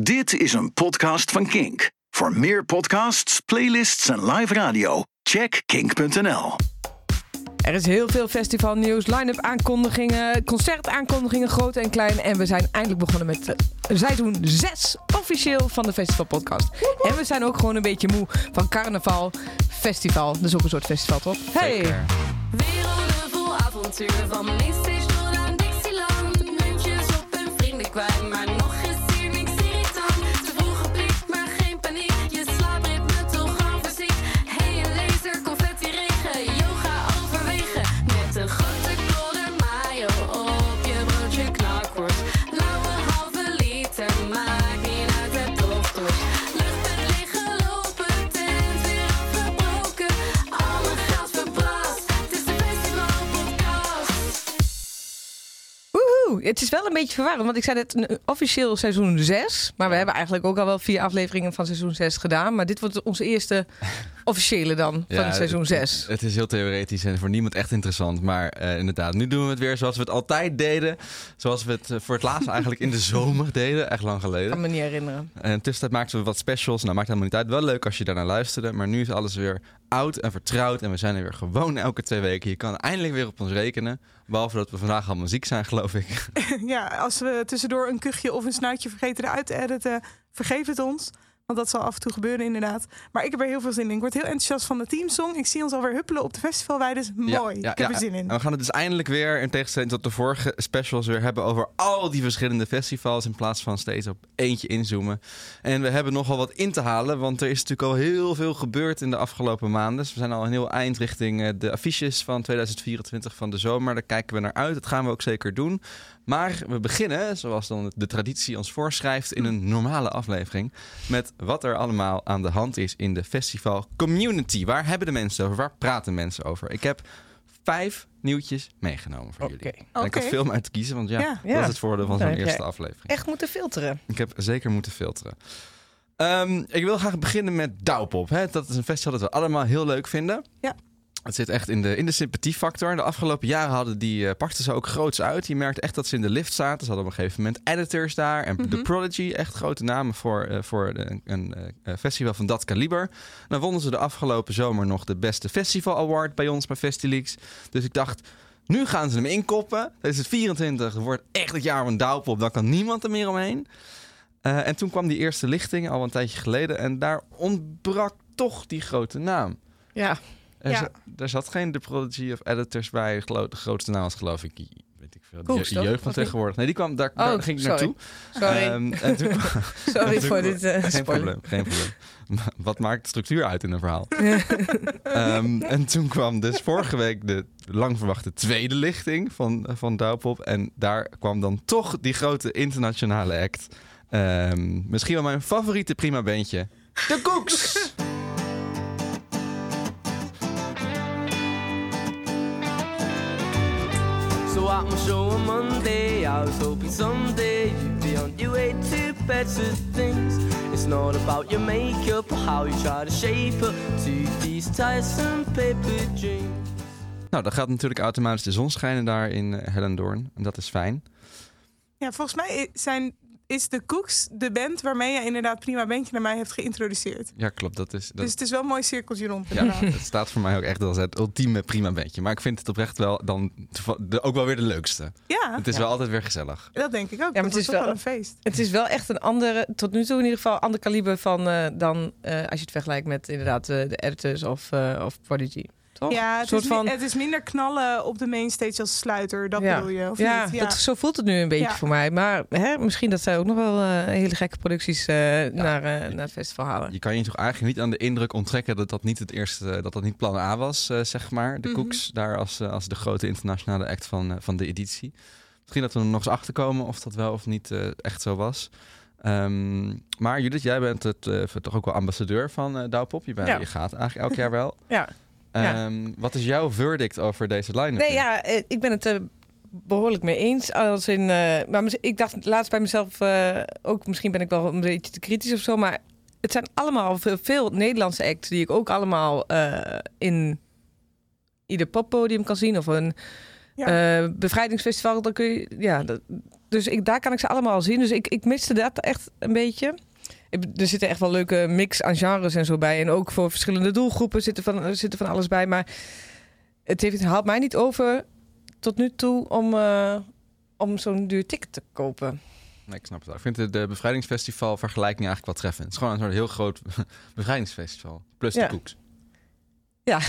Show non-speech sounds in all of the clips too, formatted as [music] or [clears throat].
Dit is een podcast van Kink. Voor meer podcasts, playlists en live radio, check kink.nl. Er is heel veel festivalnieuws, line-up aankondigingen, concertaankondigingen, groot en klein. En we zijn eindelijk begonnen met uh, seizoen 6 officieel van de Festival Podcast. En we zijn ook gewoon een beetje moe van carnaval, festival. Dat is ook een soort festival, toch? Hey! Werelden vol avontuur van Mainstation aan Dixieland. Muntjes op hun vrienden kwijt, maar Het is wel een beetje verwarrend, want ik zei net officieel seizoen 6. Maar we hebben eigenlijk ook al wel vier afleveringen van seizoen 6 gedaan. Maar dit wordt onze eerste [laughs] officiële dan van Ja, seizoen het- 6. Het is heel theoretisch en voor niemand echt interessant. Maar eh, inderdaad, nu doen we het weer zoals we het altijd deden. Zoals we het eh, voor het laatst [laughs] eigenlijk in de zomer deden. Echt lang Ik kan geleden. me niet herinneren. En tussentijd maakten we wat specials. Nou, maakt helemaal niet uit. Wel leuk als je daarnaar luisterde. Maar nu is alles weer oud en vertrouwd. En we zijn er weer gewoon elke twee weken. Je kan eindelijk weer op ons rekenen. Behalve dat we vandaag allemaal ziek zijn, geloof ik. [laughs] Ja, als we tussendoor een kuchje of een snuitje vergeten eruit te editen, vergeef het ons. Want dat zal af en toe gebeuren, inderdaad. Maar ik heb er heel veel zin in. Ik word heel enthousiast van de teamsong. Ik zie ons alweer huppelen op de festivalweide. Dus mooi. ja, ik heb ja. er zin in. En we gaan het dus eindelijk weer, in tegenstelling tot de vorige specials, weer hebben over al die verschillende festivals. In plaats van steeds op eentje inzoomen. En we hebben nogal wat in te halen, want er is natuurlijk al heel veel gebeurd in de afgelopen maanden. Dus we zijn al een heel eind richting eh, de affiches van 2024 van de zomer. Daar kijken we naar uit. Dat gaan we ook zeker doen. Maar we beginnen, zoals dan de traditie ons voorschrijft, in een normale aflevering. Met wat er allemaal aan de hand is in de festival community. Waar hebben de mensen over? Waar praten mensen over? Ik heb vijf nieuwtjes meegenomen voor Oké. jullie. En ik had veel uit te kiezen, want ja, Ja. dat is het voordeel van zo'n eerste aflevering. Echt moeten filteren. Ik heb zeker moeten filteren. Ehm, ik wil graag beginnen met Douwpop. Hè? Dat is een festival dat we allemaal heel leuk vinden. Ja. Het zit echt in de, in de sympathiefactor. De afgelopen jaren hadden die, eh, pakten ze ook groots uit. Je merkt echt dat ze in de lift zaten. Ze hadden op een gegeven moment editors daar. En The Prodigy, echt grote namen voor, eh, voor de- een eh, festival van dat kaliber. Dan wonnen ze de afgelopen zomer nog de beste festival award bij ons bij Festileaks. Dus ik dacht, nu gaan ze hem inkoppen. Dit is het 24, het wordt echt het jaar van Douwpop. Dan kan niemand er meer omheen. En toen kwam die eerste lichting, al een tijdje geleden. En daar ontbrak toch die grote naam. Ja. Er, Ja. er zat geen The Prodigy of Editors bij. De grootste naam was geloof ik, weet ik veel, de je- jeugd van tegenwoordig. Nee, die kwam, daar, Oh, daar ging ik sorry. naartoe. Sorry, en toen, [laughs] sorry en toen- voor dit eh geen spoiler. probleem, geen probleem. [laughs] Wat maakt de structuur uit in een verhaal? [laughs] Ehm, en toen kwam dus vorige week de lang verwachte tweede lichting van, van Douwpop. En daar kwam dan toch die grote internationale act. Ehm, misschien wel mijn favoriete prima bandje. De Koeks! At my show on Monday, I was hoping someday you'd be on your way to better things. It's not about your makeup or how you try to shape up to these tiresome paper dreams. Nou, dan gaat natuurlijk automatisch de zon schijnen daar in eh, Hellendoorn. En dat is fijn. Ja, volgens mij i- zijn, is de Cooks de band waarmee je inderdaad prima bandje naar mij hebt geïntroduceerd. Ja, klopt. Dat is, dat, Dus het is wel een mooi cirkeltje rond. ja, inderdaad. het staat voor mij ook echt als het ultieme prima bandje. Maar ik vind het oprecht wel dan de, ook wel weer de leukste. ja, Het is wel altijd weer gezellig. dat denk ik ook. maar Ja, het het is wel wel- een feest. Het is wel echt een andere, tot nu toe in ieder geval, ander kaliber van eh, dan eh, als je het vergelijkt met inderdaad eh, de editors of, eh, of Prodigy. Toch? Ja, het soort is, van- het is minder knallen op de mainstage als sluiter. Dat ja. bedoel je, of ja, niet? Dat, zo voelt het nu een beetje Ja. voor mij. Maar hè, misschien dat zij ook nog wel eh, hele gekke producties eh, naar, eh, naar het festival halen. Je kan je toch eigenlijk niet aan de indruk onttrekken dat dat niet het eerste, dat dat niet plan A was, eh, zeg maar. De Mhm. Cooks, daar als, als de grote internationale act van, van de editie. Misschien dat we er nog eens achter komen of dat wel of niet eh, echt zo was. Ehm, maar Judith, jij bent het, toch ook wel ambassadeur van eh Douwpop. Je, bent, Ja. je gaat eigenlijk elk jaar wel. [laughs] Ja. Ja. Ehm, Wat is jouw verdict over deze line-up? Nee, ja, eh, ik ben het er behoorlijk mee eens. Als in, eh, maar ik dacht laatst bij mezelf eh, ook, misschien ben ik wel een beetje te kritisch of zo, maar het zijn allemaal veel, veel Nederlandse acts die ik ook allemaal eh, in ieder poppodium kan zien of een Ja. eh, bevrijdingsfestival. Dan kun je, ja, dat, Dus ik, daar kan ik ze allemaal zien. Dus ik, ik miste dat echt een beetje. Er zitten echt wel leuke mix aan genres en zo bij. En ook voor verschillende doelgroepen zitten van, er zitten van alles bij. Maar het heeft, het haalt mij niet over tot nu toe om, eh, om zo'n duur ticket te kopen. Nee, ik snap het wel. Ik vind de, de bevrijdingsfestival vergelijking eigenlijk wel treffend. Het is gewoon een soort heel groot [laughs] bevrijdingsfestival. Plus Ja. de koeks. [laughs]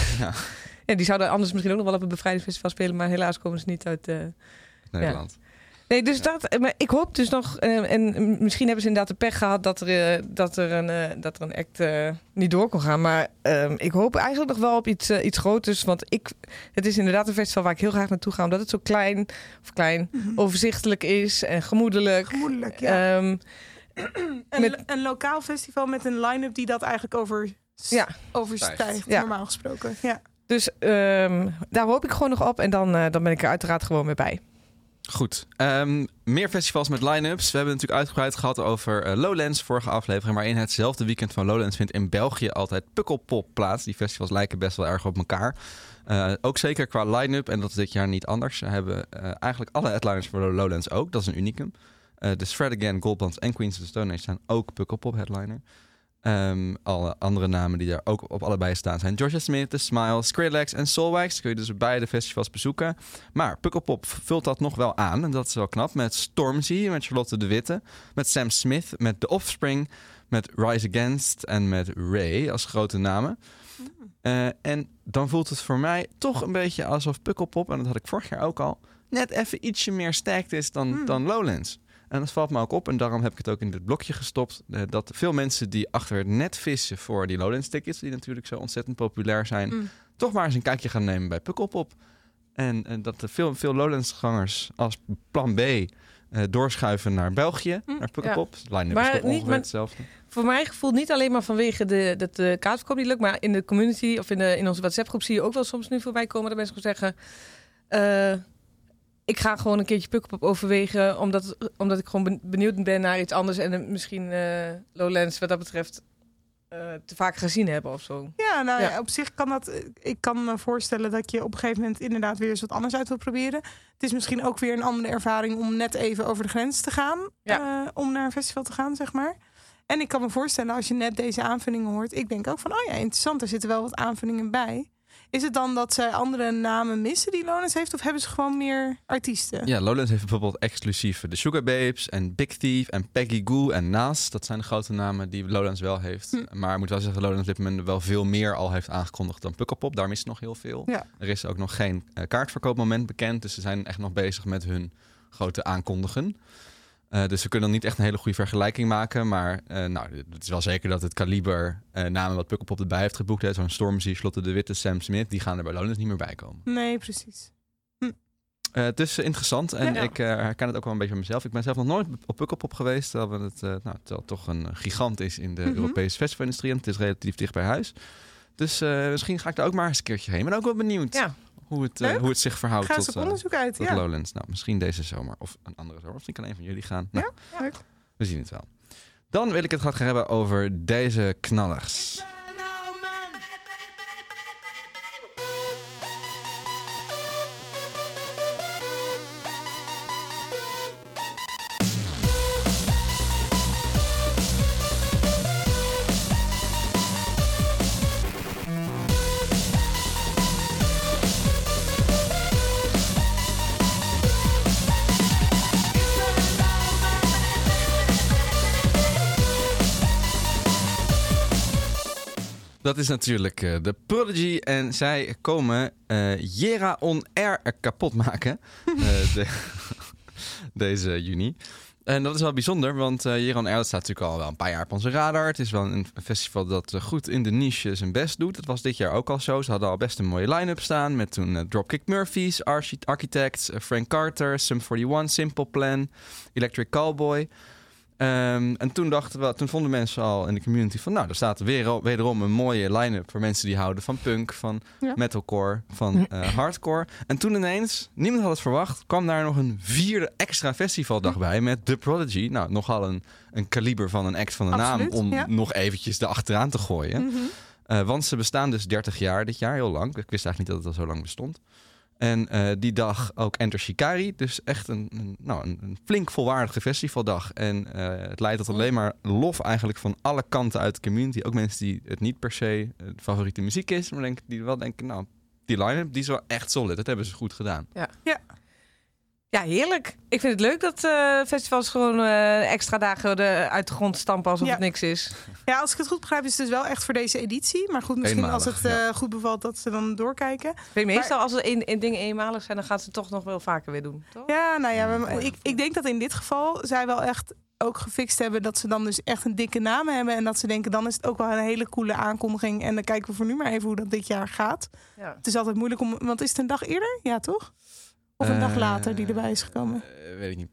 Ja, die zouden anders misschien ook nog wel op een bevrijdingsfestival spelen. Maar helaas komen ze niet uit... eh, Nederland. Nee, dus dat. Maar ik hoop dus nog. eh, en misschien hebben ze inderdaad de pech gehad dat er, eh, dat er, een, eh, dat er een act niet door kon gaan. Maar ehm, ik hoop eigenlijk nog wel op iets, iets groters. Want ik, het is inderdaad een festival waar ik heel graag naartoe ga. Omdat het zo klein, of klein, overzichtelijk is en gemoedelijk. Gemoedelijk, ja. Ehm, Een, met- een lokaal festival met een line-up die dat eigenlijk over, Ja. overstijgt, Ja. normaal gesproken. Ja. dus ehm, daar hoop ik gewoon nog op. En dan, dan ben ik er uiteraard gewoon weer bij. Goed. Ehm, meer festivals met line-ups. We hebben natuurlijk uitgebreid gehad over eh, Lowlands, vorige aflevering. Maar in hetzelfde weekend van Lowlands vindt in België altijd Pukkelpop plaats. Die festivals lijken best wel erg op elkaar. Eh, ook zeker qua line-up, en dat is dit jaar niet anders. Ze hebben eh, eigenlijk alle headliners voor Lowlands ook. Dat is een unicum. De Fred Again, Goldband en Queens of the Stone Age zijn ook Pukkelpop headliner. Ehm, alle andere namen die daar ook op allebei staan zijn Georgia Smith, The Smile, Skrillex en Soulwax. Kun je dus beide festivals bezoeken. Maar Pukkelpop vult dat nog wel aan. En dat is wel knap. Met Stormzy, met Charlotte de Witte. Met Sam Smith, met The Offspring. Met Rise Against en met Ray als grote namen. Eh, en dan voelt het voor mij toch een beetje alsof Pukkelpop, en dat had ik vorig jaar ook al, net even ietsje meer stacked is dan, dan Lowlands. En dat valt me ook op. En daarom heb ik het ook in dit blokje gestopt. eh, dat veel mensen die achter het net vissen voor die Lowlands tickets, die natuurlijk zo ontzettend populair zijn, Mm. toch maar eens een kijkje gaan nemen bij Pukkelpop. En, en dat er veel, veel Lowlands-gangers als plan B eh, doorschuiven naar België, naar Pukkelpop. Line-up Maar is toch niet- ongeveer maar- hetzelfde. Voor mijn gevoel niet alleen maar vanwege de, dat de kaartverkoop niet lukt. Maar in de community of in, de, in onze WhatsApp-groep zie je ook wel soms nu voorbij komen dat mensen gewoon zeggen... eh, ik ga gewoon een keertje Pukkelpop overwegen. Omdat, omdat ik gewoon ben- benieuwd ben naar iets anders. En eh, misschien eh, Lowlands wat dat betreft eh, te vaak gezien hebben of zo. Ja, nou ja. Ja. op zich kan dat. Ik kan me voorstellen dat je op een gegeven moment inderdaad weer eens wat anders uit wil proberen. Het is misschien ook weer een andere ervaring om net even over de grens te gaan. Ja. eh, om naar een festival te gaan, zeg maar. En ik kan me voorstellen als je net deze aanvullingen hoort. Ik denk ook van, oh ja, interessant. Er zitten wel wat aanvullingen bij. Is het dan dat zij andere namen missen die Lones heeft? Of hebben ze gewoon meer artiesten? Ja, Lowlands heeft bijvoorbeeld exclusief de Sugar Babes en Big Thief en Peggy Goo en Nas. Dat zijn de grote namen die Lowlands wel heeft. Hm. Maar ik moet wel zeggen dat Lowlands op dit moment wel veel meer al heeft aangekondigd dan Pukkelpop. Daar mist nog heel veel. Ja. Er is ook nog geen eh, kaartverkoopmoment bekend. Dus ze zijn echt nog bezig met hun grote aankondigen. Eh, dus we kunnen dan niet echt een hele goede vergelijking maken. Maar eh, nou, het is wel zeker dat het kaliber eh, namen wat Pukkelpop erbij heeft geboekt. hè, Zo'n Stormzy, Slotte de Witte, Sam Smith. Die gaan er bij Lowlands niet meer bij komen. Nee, precies. Eh, het is interessant en Ja. ik herken het ook wel een beetje van mezelf. Ik ben zelf nog nooit op Pukkelpop geweest, terwijl het, nou, terwijl toch een gigant is in de Mhm. Europese festivalindustrie. En het is relatief dicht bij huis. Dus misschien ga ik daar ook maar eens een keertje heen. Ik ben ook wel benieuwd Ja. Hoe, het, eh, hoe het zich verhoudt tot, op eh, onderzoek uit. tot Ja. Lowlands. Nou, misschien deze zomer of een andere zomer. Of misschien kan een van jullie gaan. Nou, Ja, leuk. we zien het wel. Dan wil ik het graag hebben over deze knallers. Dat is natuurlijk eh, de Prodigy. En zij komen eh Jera On Air kapot maken. [laughs] eh, de- deze juni. En dat is wel bijzonder, want Jera On Air staat natuurlijk al wel een paar jaar op onze radar. Het is wel een festival dat goed in de niche zijn best doet. Dat was dit jaar ook al zo. Ze hadden al best een mooie line-up staan. Met toen Dropkick Murphys, Archi- Architects, Frank Carter, Sum 41, Simple Plan, Electric Cowboy. Ehm, en toen dachten we, toen vonden mensen al in de community van, nou, er staat weer, wederom een mooie line-up voor mensen die houden van punk, van Ja. metalcore, van eh, hardcore. En toen ineens, niemand had het verwacht, kwam daar nog een vierde extra festivaldag bij met The Prodigy. Nou, nogal een, een kaliber van een act van de naam om ja. nog eventjes erachteraan te gooien. Mhm. Eh, want ze bestaan dus 30 jaar dit jaar, heel lang. Ik wist eigenlijk niet dat het al zo lang bestond. En eh, die dag ook Enter Shikari. Dus echt een, een, nou, een, een flink volwaardige festivaldag. En eh, het leidt tot alleen maar lof eigenlijk van alle kanten uit de community. Ook mensen die het niet per se eh, favoriete muziek is. Maar denk, die wel denken, nou, die line-up die is wel echt solid. Dat hebben ze goed gedaan. Ja, heerlijk. Ik vind het leuk dat eh, festivals gewoon eh, extra dagen de, uit de grond stampen alsof Ja. het niks is. Ja, als ik het goed begrijp, is het dus wel echt voor deze editie. Maar goed, misschien als het eh, ja. goed bevalt dat ze dan doorkijken. Ik weet meestal als er een, een dingen eenmalig zijn, dan gaat ze het toch nog wel vaker weer doen. Toch? Ja, nou ja, Ja, ik, ik denk dat in dit geval zij wel echt ook gefixt hebben dat ze dan dus echt een dikke naam hebben. En dat ze denken, dan is het ook wel een hele coole aankondiging. En dan kijken we voor nu maar even hoe dat dit jaar gaat. Ja. Het is altijd moeilijk om, want is het een dag eerder? Ja, toch? Of een dag Eh, later die erbij is gekomen? eh, weet ik niet.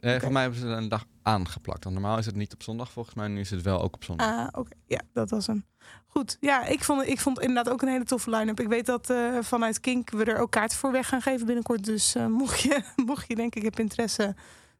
Eh, Voor mij hebben ze er een dag aangeplakt. Want normaal is het niet op zondag volgens mij. Nu is het wel ook op zondag. Ah, oké. Ja, dat was hem. Goed. Ja, ik vond, ik vond inderdaad ook een hele toffe line-up. Ik weet dat vanuit Kink we er ook kaarten voor weg gaan geven binnenkort. Dus mocht, je, [laughs] mocht je denk ik heb interesse...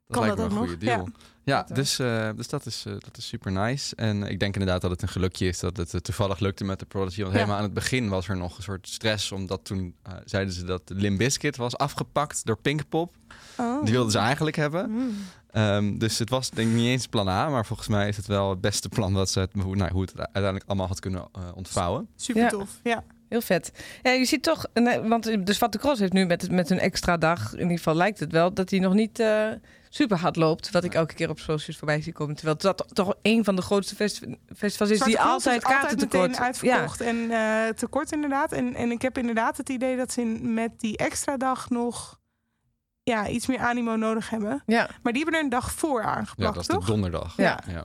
Dat kan dat ook nog? deal. Ja, Dat, eh. dus, eh, dus dat, is, eh, dat is super nice. En ik denk inderdaad dat het een gelukje is dat het toevallig lukte met de Prodigy. Want Ja. helemaal aan het begin was er nog een soort stress. Omdat toen eh, zeiden ze dat Limp Bizkit was afgepakt door Pinkpop. Oh. Die wilden ze eigenlijk hebben. Mm. Ehm, dus het was denk ik niet eens plan A. Maar volgens mij is het wel het beste plan wat ze het, hoe, nou, hoe het uiteindelijk allemaal had kunnen ontvouwen. Super Ja. tof. Ja. Heel vet. Ja, je ziet toch, nee, want de Zwarte Cross heeft nu met, met een extra dag, in ieder geval lijkt het wel, dat hij nog niet eh, super hard loopt. Wat ik elke keer op socials voorbij zie komen. Terwijl dat toch een van de grootste festi- festivals is die altijd is kaarten meteen tekort. Ja, uitverkocht en eh, tekort inderdaad. En, en ik heb inderdaad het idee dat ze in, met die extra dag nog ja, iets meer animo nodig hebben. ja, Maar die hebben er een dag voor Ja, aangeplakt, dat is de toch? donderdag. Ja. ja.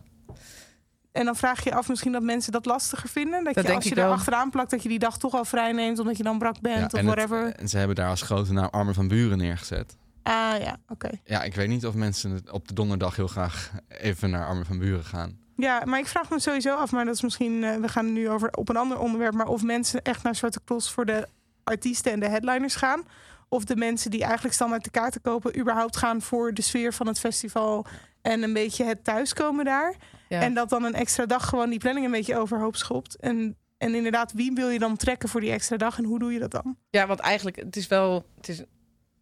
En dan vraag je je af misschien dat mensen dat lastiger vinden. Dat, Dat je denk als je er wel. achteraan plakt, dat je die dag toch al vrij neemt omdat je dan brak bent Ja, of en, het- whatever. en ze hebben daar als grote naam Armen van Buren neergezet. Ah ja, oké. Ja, ik weet niet of mensen op de donderdag heel graag even naar Armen van Buren gaan. Ja, maar ik vraag me sowieso af, maar dat is misschien, eh, we gaan het nu over op een ander onderwerp, maar of mensen echt naar Zwarte Cross voor de artiesten en de headliners gaan. Of de mensen die eigenlijk standaard de kaarten kopen, überhaupt gaan voor de sfeer van het festival en een beetje het thuiskomen daar. ja. En dat dan een extra dag gewoon die planning een beetje overhoop schopt. En, en inderdaad, wie wil je dan trekken voor die extra dag en hoe doe je dat dan? ja, want eigenlijk, het is wel, het is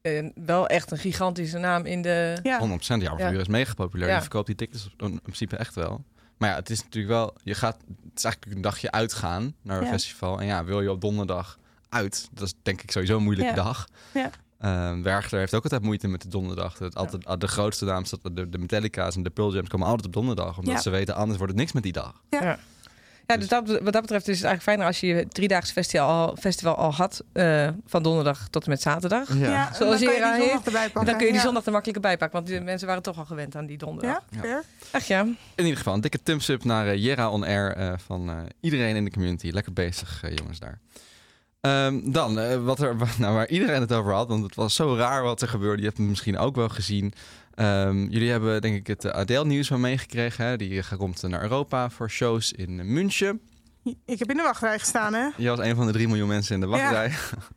eh, wel echt een gigantische naam in de... Ja, 100% die Armen van Ja. Buren is mega populair. Ja. Je verkoopt die tickets in in principe echt wel. Maar ja, het is natuurlijk wel... Je gaat, het is eigenlijk een dagje uitgaan naar een Ja. festival. En ja, wil je op donderdag uit? Dat is denk ik sowieso een moeilijke Ja. dag. Ja. Ehm, Werchter heeft ook altijd moeite met de donderdag. Het altijd, De grootste namen, staat- de, de Metallica's en de Pearl Jams komen altijd op donderdag. Omdat Ja. ze weten, anders wordt het niks met die dag. Ja, dus dat, wat dat betreft is het eigenlijk fijner als je je driedaags festival al, festival al had, eh, van donderdag tot en met zaterdag. ja. Zoals dan kan je hier die aan zondag erbij pakken. Dan kun je die ja. zondag er makkelijker bij pakken, want die mensen waren toch al gewend aan die donderdag. Ja, Ja. Ach ja. In ieder geval, een dikke thumbs up naar eh, Jera On Air eh, van eh, iedereen in de community. Lekker bezig, jongens, daar. Ehm, dan, eh, wat er, [laughs] nou, waar iedereen het over had, want het was zo raar wat er gebeurde. Je hebt het misschien ook wel gezien. Ehm, jullie hebben denk ik het Adele-nieuws van meegekregen. Hè? Die eh, komt naar Europa voor shows in eh, München. Ik heb in de wachtrij gestaan, hè? Je was een van de 3 miljoen mensen in de wachtrij.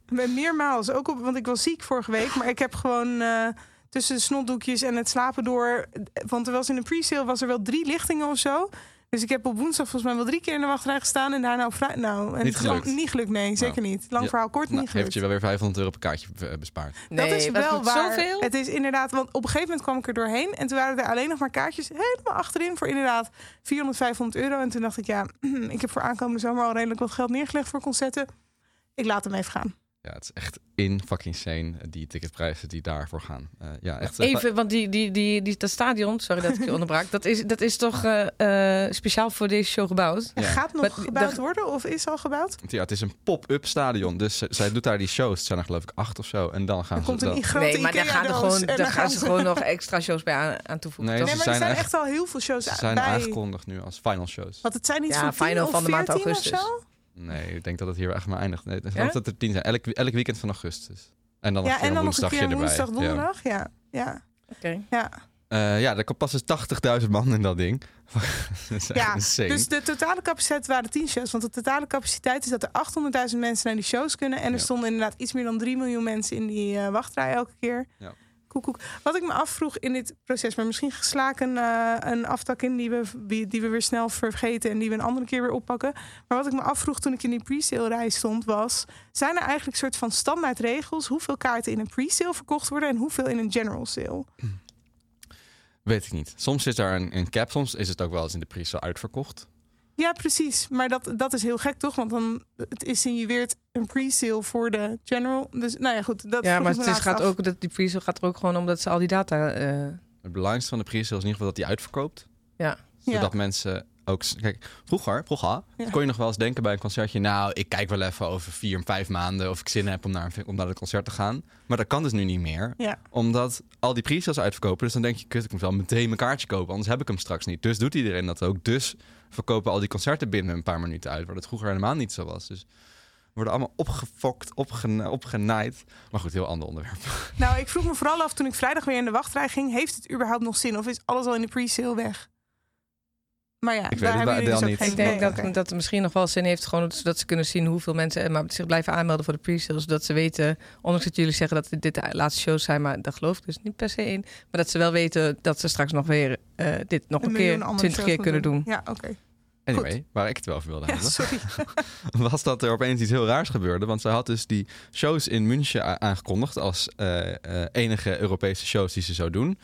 Met meermaals. Ook op, want ik was ziek vorige week. Maar ik heb gewoon eh, tussen de snotdoekjes en het slapen door... Want er was in de pre-sale was er wel drie lichtingen of zo. Dus ik heb op woensdag volgens mij wel drie keer in de wachtrij gestaan. En daarna op vrij... Nou, en Niet het lang- gelukt. Niet gelukt, nee. Zeker niet. Lang Ja. verhaal kort, Nou, niet heeft gelukt. je wel weer 500 euro per kaartje eh, bespaard. Nee, dat is wel het waar. Zoveel? Het is inderdaad, want op een gegeven moment kwam ik er doorheen en toen waren er alleen nog maar kaartjes helemaal achterin voor inderdaad 400, 500 euro. En toen dacht ik, ja, [clears throat] ik heb voor aankomende zomer al redelijk wat geld neergelegd voor concerten. Ik laat hem even gaan. Ja, het is echt in fucking insane, eh, die ticketprijzen die daarvoor gaan. Eh, ja, echt. eh, Even, want die, die, die, die, dat stadion, sorry dat ik je [laughs] onderbrak, dat is, dat is toch eh, eh, speciaal voor deze show gebouwd? Ja. gaat nog Maar gebouwd dat- worden of is al gebouwd? Ja, het is een pop-up stadion. Dus zij doet daar die shows. Het zijn er geloof ik acht of zo. En dan gaan Er ze komt een dan- grote nee, maar daar gaan, er gewoon, daar dan gaan ze gewoon nog extra shows bij aan, aan toevoegen. Nee, maar er zijn echt- echt al heel veel shows Ze zijn bij. aangekondigd nu als final shows. Want het zijn iets Ja, van 10 final of van de maand 14 of augustus. Nee, ik denk dat het hier echt maar eindigt. Nee, ik Ja? dat er tien zijn. Elk, elk weekend van augustus. En dan nog Ja, een keer en dan nog een woensdagje keer woensdag, donderdag. Ja, ja, Oké. ja. Eh, ja, er komt pas eens 80.000 man in dat ding. [laughs] dat Ja, insane. Dus de totale capaciteit waren 10 shows. Want de totale capaciteit is dat er 800.000 mensen naar die shows kunnen. En er Ja. stonden inderdaad iets meer dan 3 miljoen mensen in die eh, wachtrij elke keer. Ja. Wat ik me afvroeg in dit proces, maar misschien geslaken eh, een aftak in die we, die, we weer snel vergeten en die we een andere keer weer oppakken. Maar wat ik me afvroeg toen ik in die pre-sale rij stond, was: zijn er eigenlijk soort van standaard regels hoeveel kaarten in een pre-sale verkocht worden en hoeveel in een general sale? Weet ik niet. Soms is daar een, een cap, soms is het ook wel eens in de pre-sale uitverkocht. Ja, precies. Maar dat, dat is heel gek, toch? Want dan het insinueert een pre-sale voor de general. Dus nou ja, goed. Dat Ja, maar het is, gaat af. ook, dat die pre gaat er ook gewoon omdat ze al die data... eh, Het belangrijkste van de pre-sale is in ieder geval dat die uitverkoopt. ja. Zodat mensen ook... Kijk, vroeger, vroeger Ja. kon je nog wel eens denken bij een concertje... nou, ik kijk wel even over vier, vijf maanden... of ik zin heb om naar, een, om naar het concert te gaan. Maar dat kan dus nu niet meer. Ja. Omdat al die pre-sales uitverkopen. Dus dan denk je, kut, ik moet wel meteen mijn kaartje kopen. Anders heb ik hem straks niet. Dus doet iedereen dat ook. Dus verkopen al die concerten binnen een paar minuten uit. Waar dat vroeger helemaal niet zo was. Dus worden allemaal opgefokt, opgen, opgenaaid. Maar goed, heel ander onderwerp. Nou, ik vroeg me vooral af toen ik vrijdag weer in de wachtrij ging: heeft het überhaupt nog zin? Of is alles al in de pre-sale weg? Maar ja, weet daar het hebben jullie dus Adele ook niet. geen Ik denk nee, dat, dat het misschien nog wel zin heeft, gewoon zodat ze kunnen zien hoeveel mensen eh, maar zich blijven aanmelden voor de pre-sales. Zodat ze weten, ondanks dat jullie zeggen dat dit de laatste shows zijn, maar daar geloof ik dus niet per se in. Maar dat ze wel weten dat ze straks nog weer eh, dit nog een, miljoen keer, twintig keer kunnen doen. Ja, oké. Anyway, waar ik het wel over wilde Ja, hebben... sorry. [laughs] was dat er opeens iets heel raars gebeurde. Want ze had dus die shows in München aangekondigd als eh, eh, enige Europese shows die ze zou doen.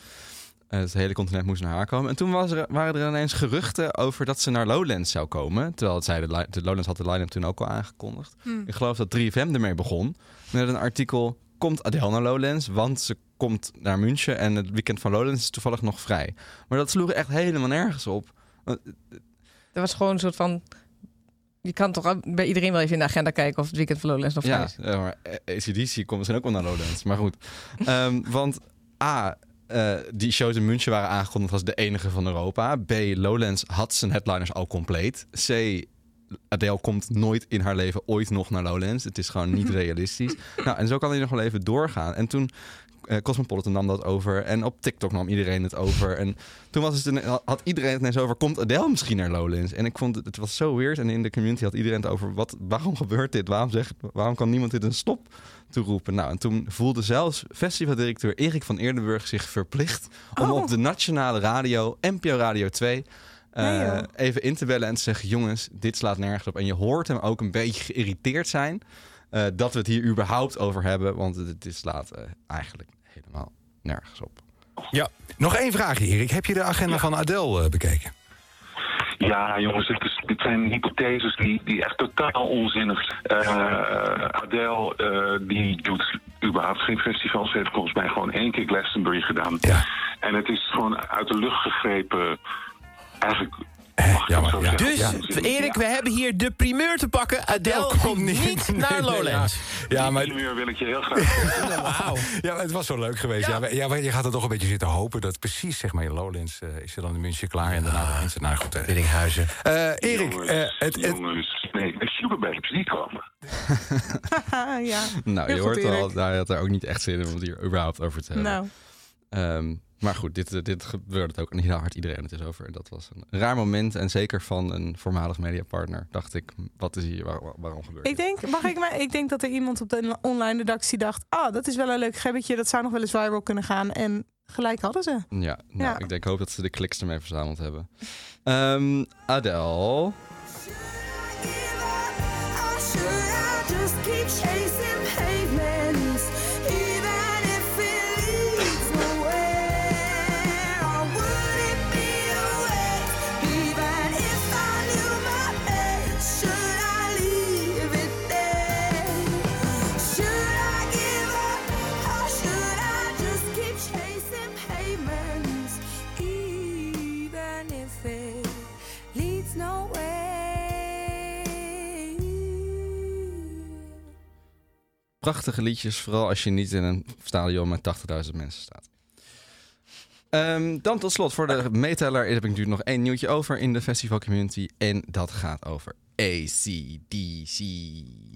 Eh, het hele continent moest naar haar komen. En toen was er, waren er ineens geruchten over dat ze naar Lowlands zou komen. Terwijl het zei, de, Lowlands had de line-up toen ook al aangekondigd. Hm. Ik geloof dat 3FM ermee begon. Met een artikel, komt Adele naar Lowlands? Want ze komt naar München en het weekend van Lowlands is toevallig nog vrij. Maar dat sloeg echt helemaal nergens op. Dat was gewoon een soort van. Je kan toch bij iedereen wel even in de agenda kijken of het weekend van Lowlands nog vrij Ja, is. ja, maar ACDC komt misschien ook wel naar Lowlands. Maar goed. Ehm, want A, eh, die shows in München waren aangekondigd als de enige van Europa. B, Lowlands had zijn headliners al compleet. C, Adele komt nooit in haar leven ooit nog naar Lowlands. Het is gewoon niet [laughs] realistisch. nou, en zo kan hij nog wel even doorgaan. En toen... eh, Cosmopolitan nam dat over en op TikTok nam iedereen het over. En toen was het, een- had iedereen het ineens over, komt Adele misschien naar Lowlands? En ik vond het, het was zo weird. En in de community had iedereen het over, wat, waarom gebeurt dit? Waarom, zegt, waarom kan niemand dit een stop toeroepen? Nou, en toen voelde zelfs festivaldirecteur Erik van Eerdenburg zich verplicht... om Oh. op de nationale radio, NPO Radio 2... eh, Nee, joh. even in te bellen en te zeggen: jongens, dit slaat nergens op. En je hoort hem ook een beetje geïrriteerd zijn eh, dat we het hier überhaupt over hebben, want het, dit slaat eh, eigenlijk helemaal nergens op. Ja, nog één vraagje, Erik. Heb je de agenda van Adele eh, bekeken? Ja, jongens, dit, is, dit zijn hypotheses die, die echt totaal onzinnig zijn. Eh, Adele, eh, die doet überhaupt geen festivals. Ze heeft volgens mij gewoon één keer Glastonbury gedaan. Ja. En het is gewoon uit de lucht gegrepen. Eigenlijk. Eh, mag jammer, ja. Dus. Erik, we hebben hier de primeur te pakken. Adele komt niet [laughs] Nee, naar nee, Lowlands. Ja, ja, maar, Die primeur wil ik je heel graag. [laughs] Wauw. ja, maar het was zo leuk geweest. Ja. maar- ja, maar je gaat er toch een beetje zitten hopen dat precies zeg maar, in Lowlands eh, is er dan in München klaar en daarna begint ze. Nou goed, eh. Biddinghuizen. Eh, Erik, jongens, eh, het, het, jongens, nee, de Superbabes die komen. Ja. Nou, je goed, hoort al, daar had er ook niet echt zin in om het hier überhaupt over te hebben. Nou, Ehm, maar goed, dit, eh, dit gebeurde ook en heel hard iedereen het is over. En dat was een raar moment. En zeker van een voormalig mediapartner dacht ik, wat is hier, waar- waar- waarom gebeurt ik dit? denk, mag ik maar, ik denk dat er iemand op de online redactie dacht: ah, dat is wel een leuk gebbetje, dat zou nog wel eens viral kunnen gaan. En gelijk hadden ze. Ja, nou, Ja. ik denk, hoop dat ze de kliks ermee verzameld hebben. Ehm Adele. Prachtige liedjes, vooral als je niet in een stadion met 80.000 mensen staat. Ehm, dan tot slot, voor de meeteller heb ik natuurlijk nog één nieuwtje over in de festival community. En dat gaat over ACDC.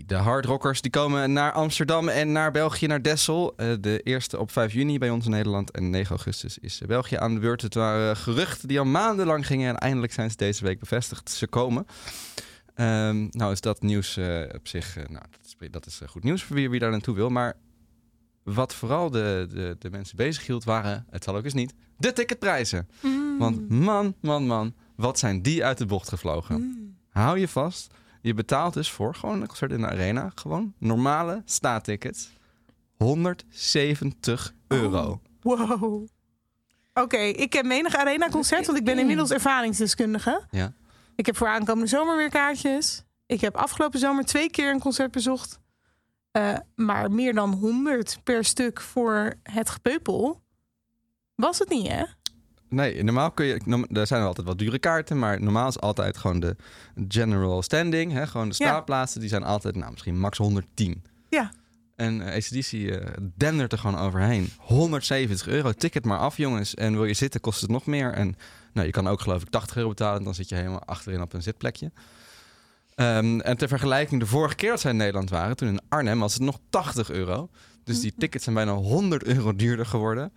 De hardrockers die komen naar Amsterdam en naar België, naar Dessel. Eh, de eerste op 5 juni bij ons in Nederland en 9 augustus is België aan de beurt. Het waren geruchten die al maandenlang gingen en eindelijk zijn ze deze week bevestigd. Ze komen. Ehm, nou is dat nieuws eh, op zich, eh, nou, dat is, dat is eh, goed nieuws voor wie, wie daar naartoe wil. Maar wat vooral de, de, de mensen bezig hield, waren, het zal ook eens niet, de ticketprijzen. Want man, man, man, wat zijn die uit de bocht gevlogen? Hou je vast. Je betaalt dus voor gewoon een concert in de arena, gewoon normale staattickets, 170 euro. Wow. Oké, ik heb menig arena-concert, want ik ben inmiddels ervaringsdeskundige. Ja. Ik heb voor aankomende zomer weer kaartjes. Ik heb afgelopen zomer twee keer een concert bezocht. Eh, maar meer dan 100 per stuk voor het gepeupel was het niet, hè? Nee, normaal kun je. Er zijn wel altijd wat dure kaarten, maar normaal is altijd gewoon de general standing. Hè, gewoon de Ja. staatplaatsen, die zijn altijd, nou, misschien max 110. Ja. En eh, ACDC eh, dendert er gewoon overheen. 170 euro, ticket maar af, jongens. En wil je zitten, kost het nog meer. En nou, je kan ook, geloof ik, 80 euro betalen. Dan zit je helemaal achterin op een zitplekje. Ehm, en ter vergelijking, de vorige keer dat zij in Nederland waren, toen in Arnhem, was het nog 80 euro. Dus die tickets zijn bijna 100 euro duurder geworden.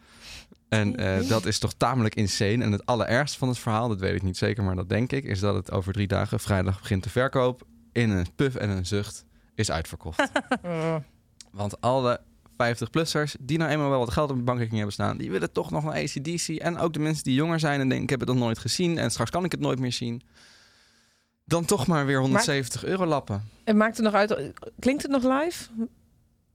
En eh, dat is toch tamelijk insane. En het allerergste van het verhaal, dat weet ik niet zeker, maar dat denk ik, is dat het over drie dagen, vrijdag begint de verkoop, in een puf en een zucht is uitverkocht. [laughs] Want alle 50-plussers die nou eenmaal wel wat geld op de bankrekening hebben staan, die willen toch nog naar ACDC. En ook de mensen die jonger zijn en denken, ik heb het nog nooit gezien en straks kan ik het nooit meer zien. Dan toch maar weer 170 euro lappen. En maakt het nog uit, klinkt het nog live?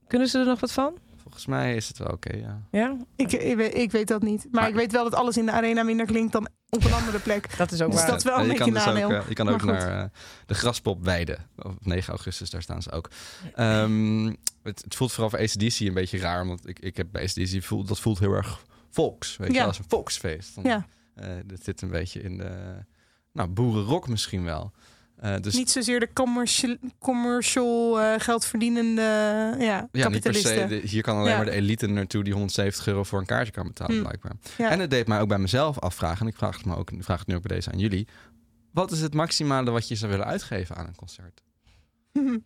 Kunnen ze er nog wat van? Volgens mij is het wel oké, ja. Ja, Ik, ik, weet, ik weet dat niet. Maar, Maar- ik weet wel dat alles in de arena minder klinkt dan op een andere plek. [laughs] dat is ook Dus waar. dat is wel Ja, een je beetje dus nadeel. eh, je kan ook goed. naar eh, de Graspop Weide. Op 9 augustus, daar staan ze ook. Ehm, het, het voelt vooral voor ACDC een beetje raar. Want ik, ik heb bij ACDC, voelt, dat voelt heel erg volks. Weet je wel, als een volksfeest. Dan, Ja. eh, dat zit een beetje in de nou, boerenrock misschien wel. Eh, dus Niet zozeer de commercial, commercial eh, geldverdienende ja, ja, niet per se. de- hier kan alleen Ja. maar de elite naartoe die 170 euro voor een kaartje kan betalen, Hm. blijkbaar. Ja. En het deed mij ook bij mezelf afvragen. En ik vraag het, me ook, ik vraag het nu ook bij deze aan jullie. Wat is het maximale wat je zou willen uitgeven aan een concert? [laughs]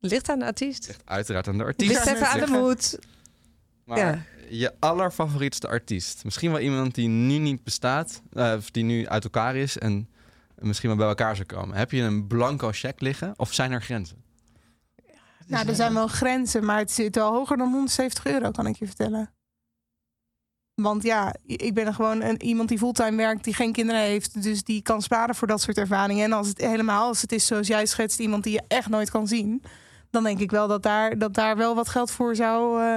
Ligt aan de artiest. Ligt uiteraard aan de artiest. Ligt even aan de moed. Maar Ja. je allerfavorietste artiest. Misschien wel iemand die nu niet bestaat. eh, of die nu uit elkaar is en misschien wel bij elkaar zou komen. Heb je een blanco cheque liggen? Of zijn er grenzen? Nou, er zijn wel grenzen, maar het zit wel hoger dan 170 euro, kan ik je vertellen. Want ja, ik ben er gewoon een, iemand die fulltime werkt, die geen kinderen heeft. Dus die kan sparen voor dat soort ervaringen. En als het helemaal, als het is zoals jij schetst, iemand die je echt nooit kan zien. Dan denk ik wel dat daar, dat daar wel wat geld voor zou eh,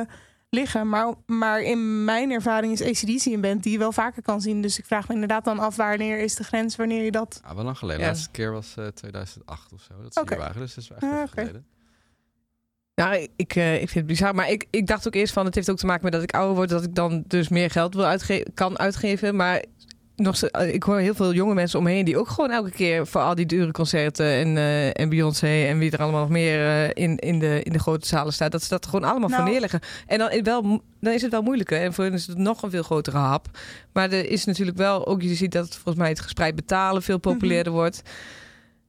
liggen. Maar, maar in mijn ervaring is ACDC een band die je wel vaker kan zien. Dus ik vraag me inderdaad dan af, wanneer is de grens, wanneer je dat... Ah, wel lang geleden. Ja. De laatste keer was eh, 2008 of zo. Dat ze Oké. hier waren. Dus dat is wel echt Ah, geleden. Nou, ik, ik, eh, ik vind het bizar. Maar ik, ik dacht ook eerst van, het heeft ook te maken met dat ik ouder word. Dat ik dan dus meer geld wil uitge kan uitgeven. Maar nog, eh, ik hoor heel veel jonge mensen omheen die ook gewoon elke keer voor al die dure concerten en, eh, en Beyoncé en wie er allemaal nog meer eh, in, in, de, in de grote zalen staat, dat ze dat gewoon allemaal Nou. voor neerleggen. En dan, is wel, dan is het wel moeilijker. En voor hen is het nog een veel grotere hap. Maar er is natuurlijk wel, ook je ziet dat volgens mij het gespreid betalen veel populairder wordt.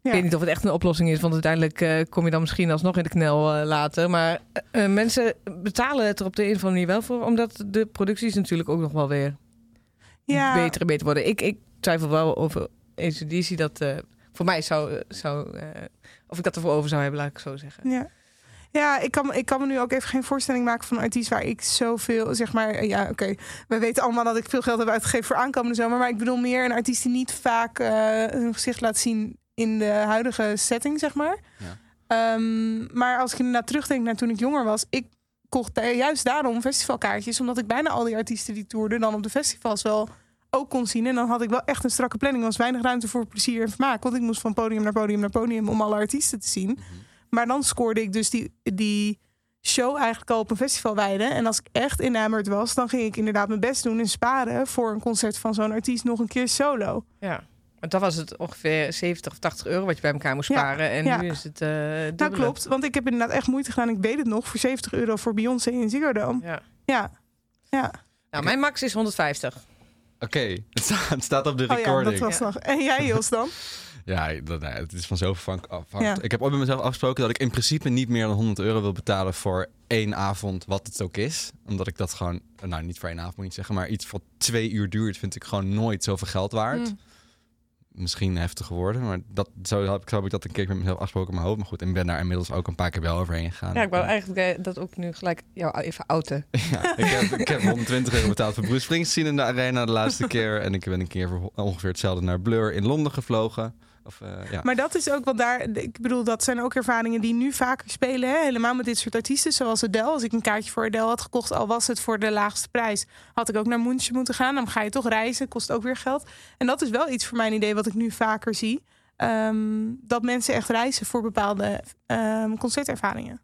Ja. Ik weet niet of het echt een oplossing is, want uiteindelijk kom je dan misschien alsnog in de knel later. Maar mensen betalen het er op de een of andere manier wel voor, omdat de producties natuurlijk ook nog wel weer Ja, beter en beter worden. Ik, ik twijfel wel over ACDC dat eh, voor mij zou, zou eh, of ik dat ervoor over zou hebben, laat ik zo zeggen. Ja. Ja, ik kan, ik kan me nu ook even geen voorstelling maken van een artiest waar ik zoveel, zeg maar, eh, ja, oké. We weten allemaal dat ik veel geld heb uitgegeven voor aankomende zomer. Maar ik bedoel meer een artiest die niet vaak eh, hun gezicht laat zien in de huidige setting, zeg maar. Ja. Ehm, maar als ik inderdaad terugdenk naar toen ik jonger was, ik kocht juist daarom festivalkaartjes, omdat ik bijna al die artiesten die toerden dan op de festivals wel ook kon zien. En dan had ik wel echt een strakke planning. Er was weinig ruimte voor plezier en vermaak. Want ik moest van podium naar podium naar podium om alle artiesten te zien. Maar dan scoorde ik dus die, die show eigenlijk al op een festival wijden. En als ik echt enamored was, dan ging ik inderdaad mijn best doen en sparen voor een concert van zo'n artiest nog een keer solo. Ja. Want dan was het ongeveer 70 of 80 euro wat je bij elkaar moest Ja, sparen. En ja. nu is het eh Nou dubbele. klopt, want ik heb inderdaad echt moeite gedaan. Ik weet het nog, voor 70 euro voor Beyoncé in Ziggo Dome. Ja. Ja, ja. Nou, mijn max is 150. Oké, [laughs] het, staat- het staat op de Oh ja, recording. dat was nog. En jij Jos dan? [laughs] Ja, dat, nou, het is van zoveel van afhankelijk. Ja. Ik heb ooit met mezelf afgesproken dat ik in principe niet meer dan 100 euro wil betalen voor één avond, wat het ook is. Omdat ik dat gewoon, nou niet voor één avond moet ik niet zeggen, maar iets wat twee uur duurt, vind ik gewoon nooit zoveel geld waard. Mm. Misschien heftiger worden. Maar dat, zo, heb, ik- zo heb ik dat een keer met mezelf afgesproken in mijn hoofd. Maar goed, en ik ben daar inmiddels ook een paar keer wel overheen gegaan. Ja, ik wou eigenlijk dat ook nu gelijk jou even outen. [laughs] Ja, ik, heb, ik heb 120 euro betaald voor Bruce Springsteen in de arena de laatste [laughs] keer. En ik ben een keer voor ongeveer hetzelfde naar Blur in Londen gevlogen. Of, eh, ja. Maar dat is ook wat daar. Ik bedoel, dat zijn ook ervaringen die nu vaker spelen. Hè? Helemaal met dit soort artiesten, zoals Adele. Als ik een kaartje voor Adele had gekocht, al was het voor de laagste prijs, had ik ook naar München moeten gaan. Dan ga je toch reizen, kost ook weer geld. En dat is wel iets voor mijn idee wat ik nu vaker zie. Ehm, dat mensen echt reizen voor bepaalde ehm, concertervaringen.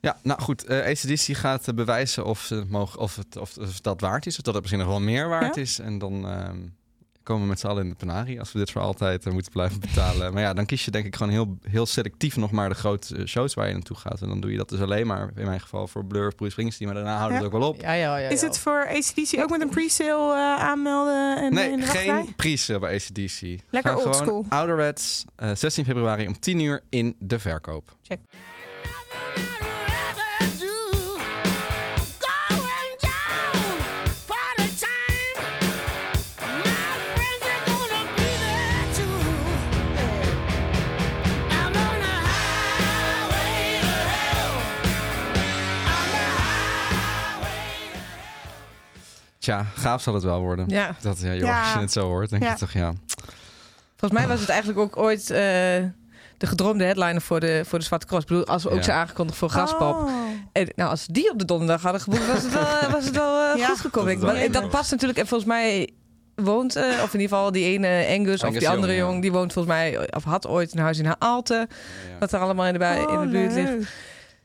Ja, nou goed. eh ACDC gaat eh, bewijzen of, ze mogen, of, het, of, of dat waard is. Of dat het misschien nog wel meer waard Ja. is. En dan ehm, komen we met z'n allen in de penarie als we dit voor altijd eh, moeten blijven betalen. maar ja, dan kies je denk ik gewoon heel, heel selectief nog maar de grote eh, shows waar je naartoe gaat. En dan doe je dat dus alleen maar, in mijn geval, voor Blur of Bruce Springsteen. Maar daarna houden we Ja. het ook wel op. Ja, ja, ja. Is het voor ACDC ook met een pre-sale eh, aanmelden en in Nee, geen prijs bij ACDC. Lekker oldschool. ouderwets, eh 16 februari om 10 uur in de verkoop. Check. Tja, gaaf zal het wel worden. Ja. Dat, ja, joh, Ja. Als je het zo hoort, denk Ja. je toch, ja. Volgens mij was het eigenlijk ook ooit eh, de gedroomde headliner voor de, voor de Zwarte Cross. Ik bedoel, als we ook Ja. zo aangekondigd voor Graspop. Oh. En, nou, als ze die op de donderdag hadden geboekt, was het wel, [laughs] was het wel eh, Ja. goed gekomen. Dat ik. Maar dat past natuurlijk. En volgens mij woont, eh, of in ieder geval die ene Angus, of die andere ja. jong, die woont volgens mij, of had ooit een huis in Haalte. Ja. Wat er allemaal in de, bij, in de Oh, buurt ligt.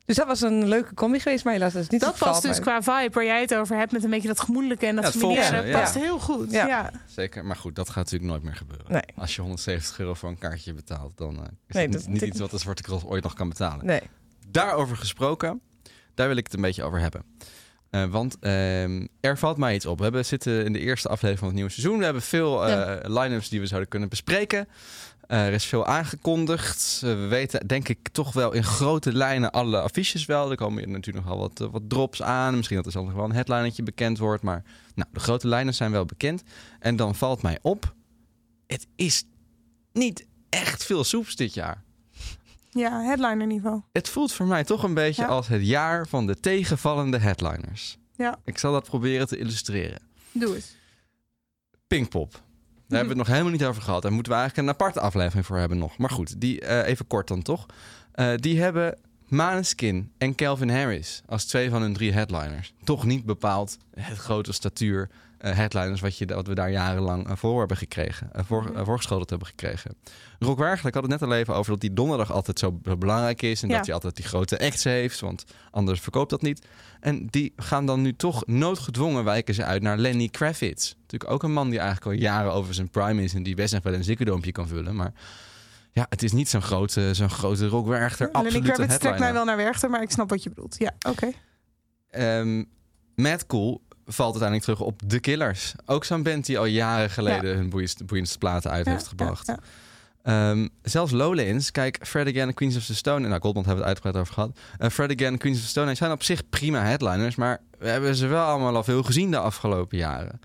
Dus dat was een leuke combi geweest, maar helaas dat is niet Dat het past dus qua vibe waar jij het over hebt met een beetje dat gemoedelijke en dat Ja, het familiaire. ja. past heel goed. Ja. Ja. Zeker, maar goed, dat gaat natuurlijk nooit meer gebeuren. Nee. Als je 170 euro voor een kaartje betaalt, dan eh, is Nee, het dat- niet, iets wat de Zwarte Cross ooit nog kan betalen. Nee. Daarover gesproken, daar wil ik het een beetje over hebben. Eh, want ehm, er valt mij iets op. We hebben, zitten in de eerste aflevering van het nieuwe seizoen. We hebben veel eh, Ja. line-ups die we zouden kunnen bespreken. Eh, er is veel aangekondigd. Eh, we weten denk ik toch wel in grote lijnen alle affiches wel. Er komen natuurlijk nogal wat, eh, wat drops aan. Misschien dat er zelfs nog wel een headlinertje bekend wordt. Maar nou, de grote lijnen zijn wel bekend. En dan valt mij op, het is niet echt veel soeps dit jaar. ja, headliner niveau. Het voelt voor mij toch een beetje Ja. als het jaar van de tegenvallende headliners. Ja. Ik zal dat proberen te illustreren. Doe eens. Pinkpop. Daar hebben we het nog helemaal niet over gehad. Daar moeten we eigenlijk een aparte aflevering voor hebben nog. Maar goed, die, eh, even kort dan toch. Eh, die hebben Maneskin en Calvin Harris als twee van hun drie headliners. Toch niet bepaald het grote statuur headliners wat, je, wat we daar jarenlang eh, voor hebben gekregen. eh, voor, eh, voorgeschoteld hebben gekregen. Rock Wergelijk had het net al even over dat die donderdag altijd zo be- belangrijk is. En Ja. dat hij altijd die grote acts heeft, want anders verkoopt dat niet. En die gaan dan nu toch noodgedwongen wijken ze uit naar Lenny Kravitz. Natuurlijk ook een man die eigenlijk al jaren over zijn prime is... en die best nog wel een zikkerdoompje kan vullen. Maar ja, het is niet zo'n grote, zo'n grote rockwerchter. Lenny Absoluut een Kravitz trekt mij wel naar Werchter, maar ik snap wat je bedoelt. Ja, oké. Ehm Mad Cool valt uiteindelijk terug op The Killers. Ook zo'n band die al jaren geleden hun boeiendste, boeiendste platen uit Ja, heeft gebracht. ja, Ehm, zelfs Lowlands, kijk, Fred Again en Queens of the Stone... en nou, Goldmond hebben we het uitgebreid over gehad. Eh, Fred Again en Queens of the Stone zijn op zich prima headliners... maar we hebben ze wel allemaal al veel gezien de afgelopen jaren.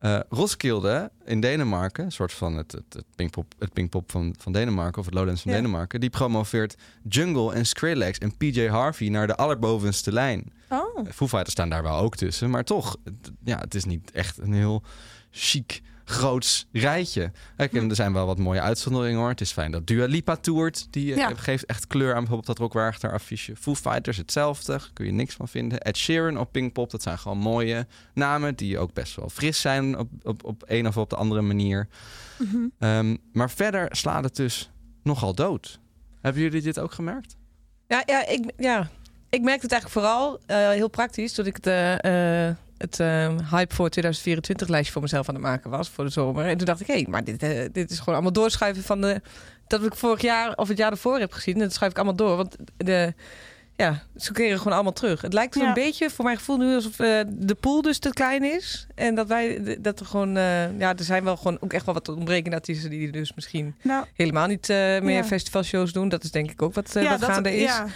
Eh Roskilde in Denemarken, een soort van het, het, het Pinkpop, het Pinkpop van, van Denemarken... of het Lowlands van Ja. Denemarken... die promoveert Jungle en Skrillex en PJ Harvey naar de allerbovenste lijn. Oh, Foo Fighters staan daar wel ook tussen. Maar toch, het- ja, het is niet echt een heel chic, groots rijtje. Kijk, en er zijn wel wat mooie uitzonderingen hoor. Het is fijn dat Dua Lipa toert. Die eh, Ja. geeft echt kleur aan bijvoorbeeld dat Rockwachter affiche. Foo Fighters hetzelfde, kun je niks van vinden. Ed Sheeran op Pinkpop, dat zijn gewoon mooie namen... die ook best wel fris zijn op, op, op een of op de andere manier. Mhm. Ehm, maar verder slaat het dus nogal dood. Hebben jullie dit ook gemerkt? Ja, ja, ik, ja, ik merkte het eigenlijk vooral eh, heel praktisch toen ik het, eh, eh, het eh, hype voor 2024 lijstje voor mezelf aan het maken was voor de zomer. En toen dacht ik, hé, maar dit, eh, dit is gewoon allemaal doorschuiven van de dat ik vorig jaar of het jaar ervoor heb gezien. Dat schuif ik allemaal door, want de ja, ze keren gewoon allemaal terug. Het lijkt er Ja. een beetje, voor mijn gevoel, nu alsof eh, de pool dus te klein is. En dat wij, dat er gewoon, eh, ja, er zijn wel gewoon ook echt wel wat ontbrekende artiesten die dus misschien nou, helemaal niet meer Ja. festivalshows doen. Dat is denk ik ook wat, ja, wat dat, gaande is. ja.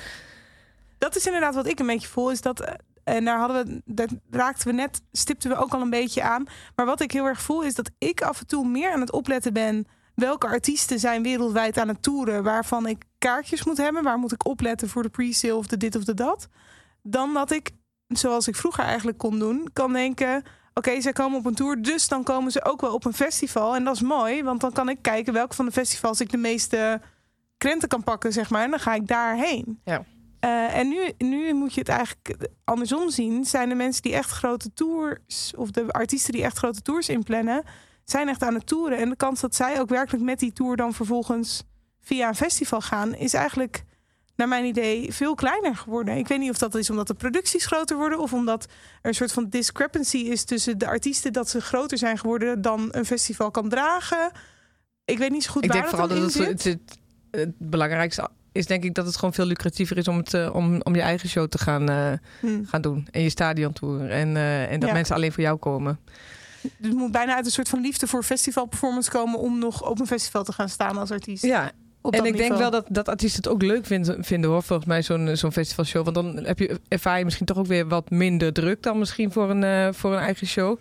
dat is inderdaad wat ik een beetje voel. Is dat En daar hadden we, dat raakten we net, stipten we ook al een beetje aan. Maar wat ik heel erg voel is dat ik af en toe meer aan het opletten ben. Welke artiesten zijn wereldwijd aan het toeren waarvan ik kaartjes moet hebben? Waar moet ik opletten voor de pre-sale of de dit of de dat? Dan dat ik, zoals ik vroeger eigenlijk kon doen, kan denken: oké, zij komen op een tour, dus dan komen ze ook wel op een festival. En dat is mooi, want dan kan ik kijken welke van de festivals ik de meeste krenten kan pakken, zeg maar. En dan ga ik daarheen. Ja. Eh, en nu, nu moet je het eigenlijk andersom zien. Zijn de mensen die echt grote tours, of de artiesten die echt grote tours inplannen, zijn echt aan het toeren. En de kans dat zij ook werkelijk met die tour dan vervolgens via een festival gaan, is eigenlijk, naar mijn idee, veel kleiner geworden. Ik weet niet of dat is omdat de producties groter worden, of omdat er een soort van discrepancy is tussen de artiesten dat ze groter zijn geworden dan een festival kan dragen. Ik weet niet zo goed Ik waar denk dat vooral dat het, het, het belangrijkste is denk ik dat het gewoon veel lucratiever is om, het, eh, om, om je eigen show te gaan, eh, Hm. gaan doen. En je stadiontour. En, eh, en dat Ja. mensen alleen voor jou komen. Dus het moet bijna uit een soort van liefde voor festivalperformance komen om nog op een festival te gaan staan als artiest. Ja, en ik denk wel dat, dat artiesten het ook leuk vinden, vinden hoor, volgens mij, zo'n zo'n festivalshow. Want dan heb je, ervaar je misschien toch ook weer wat minder druk dan misschien voor een, voor een eigen show.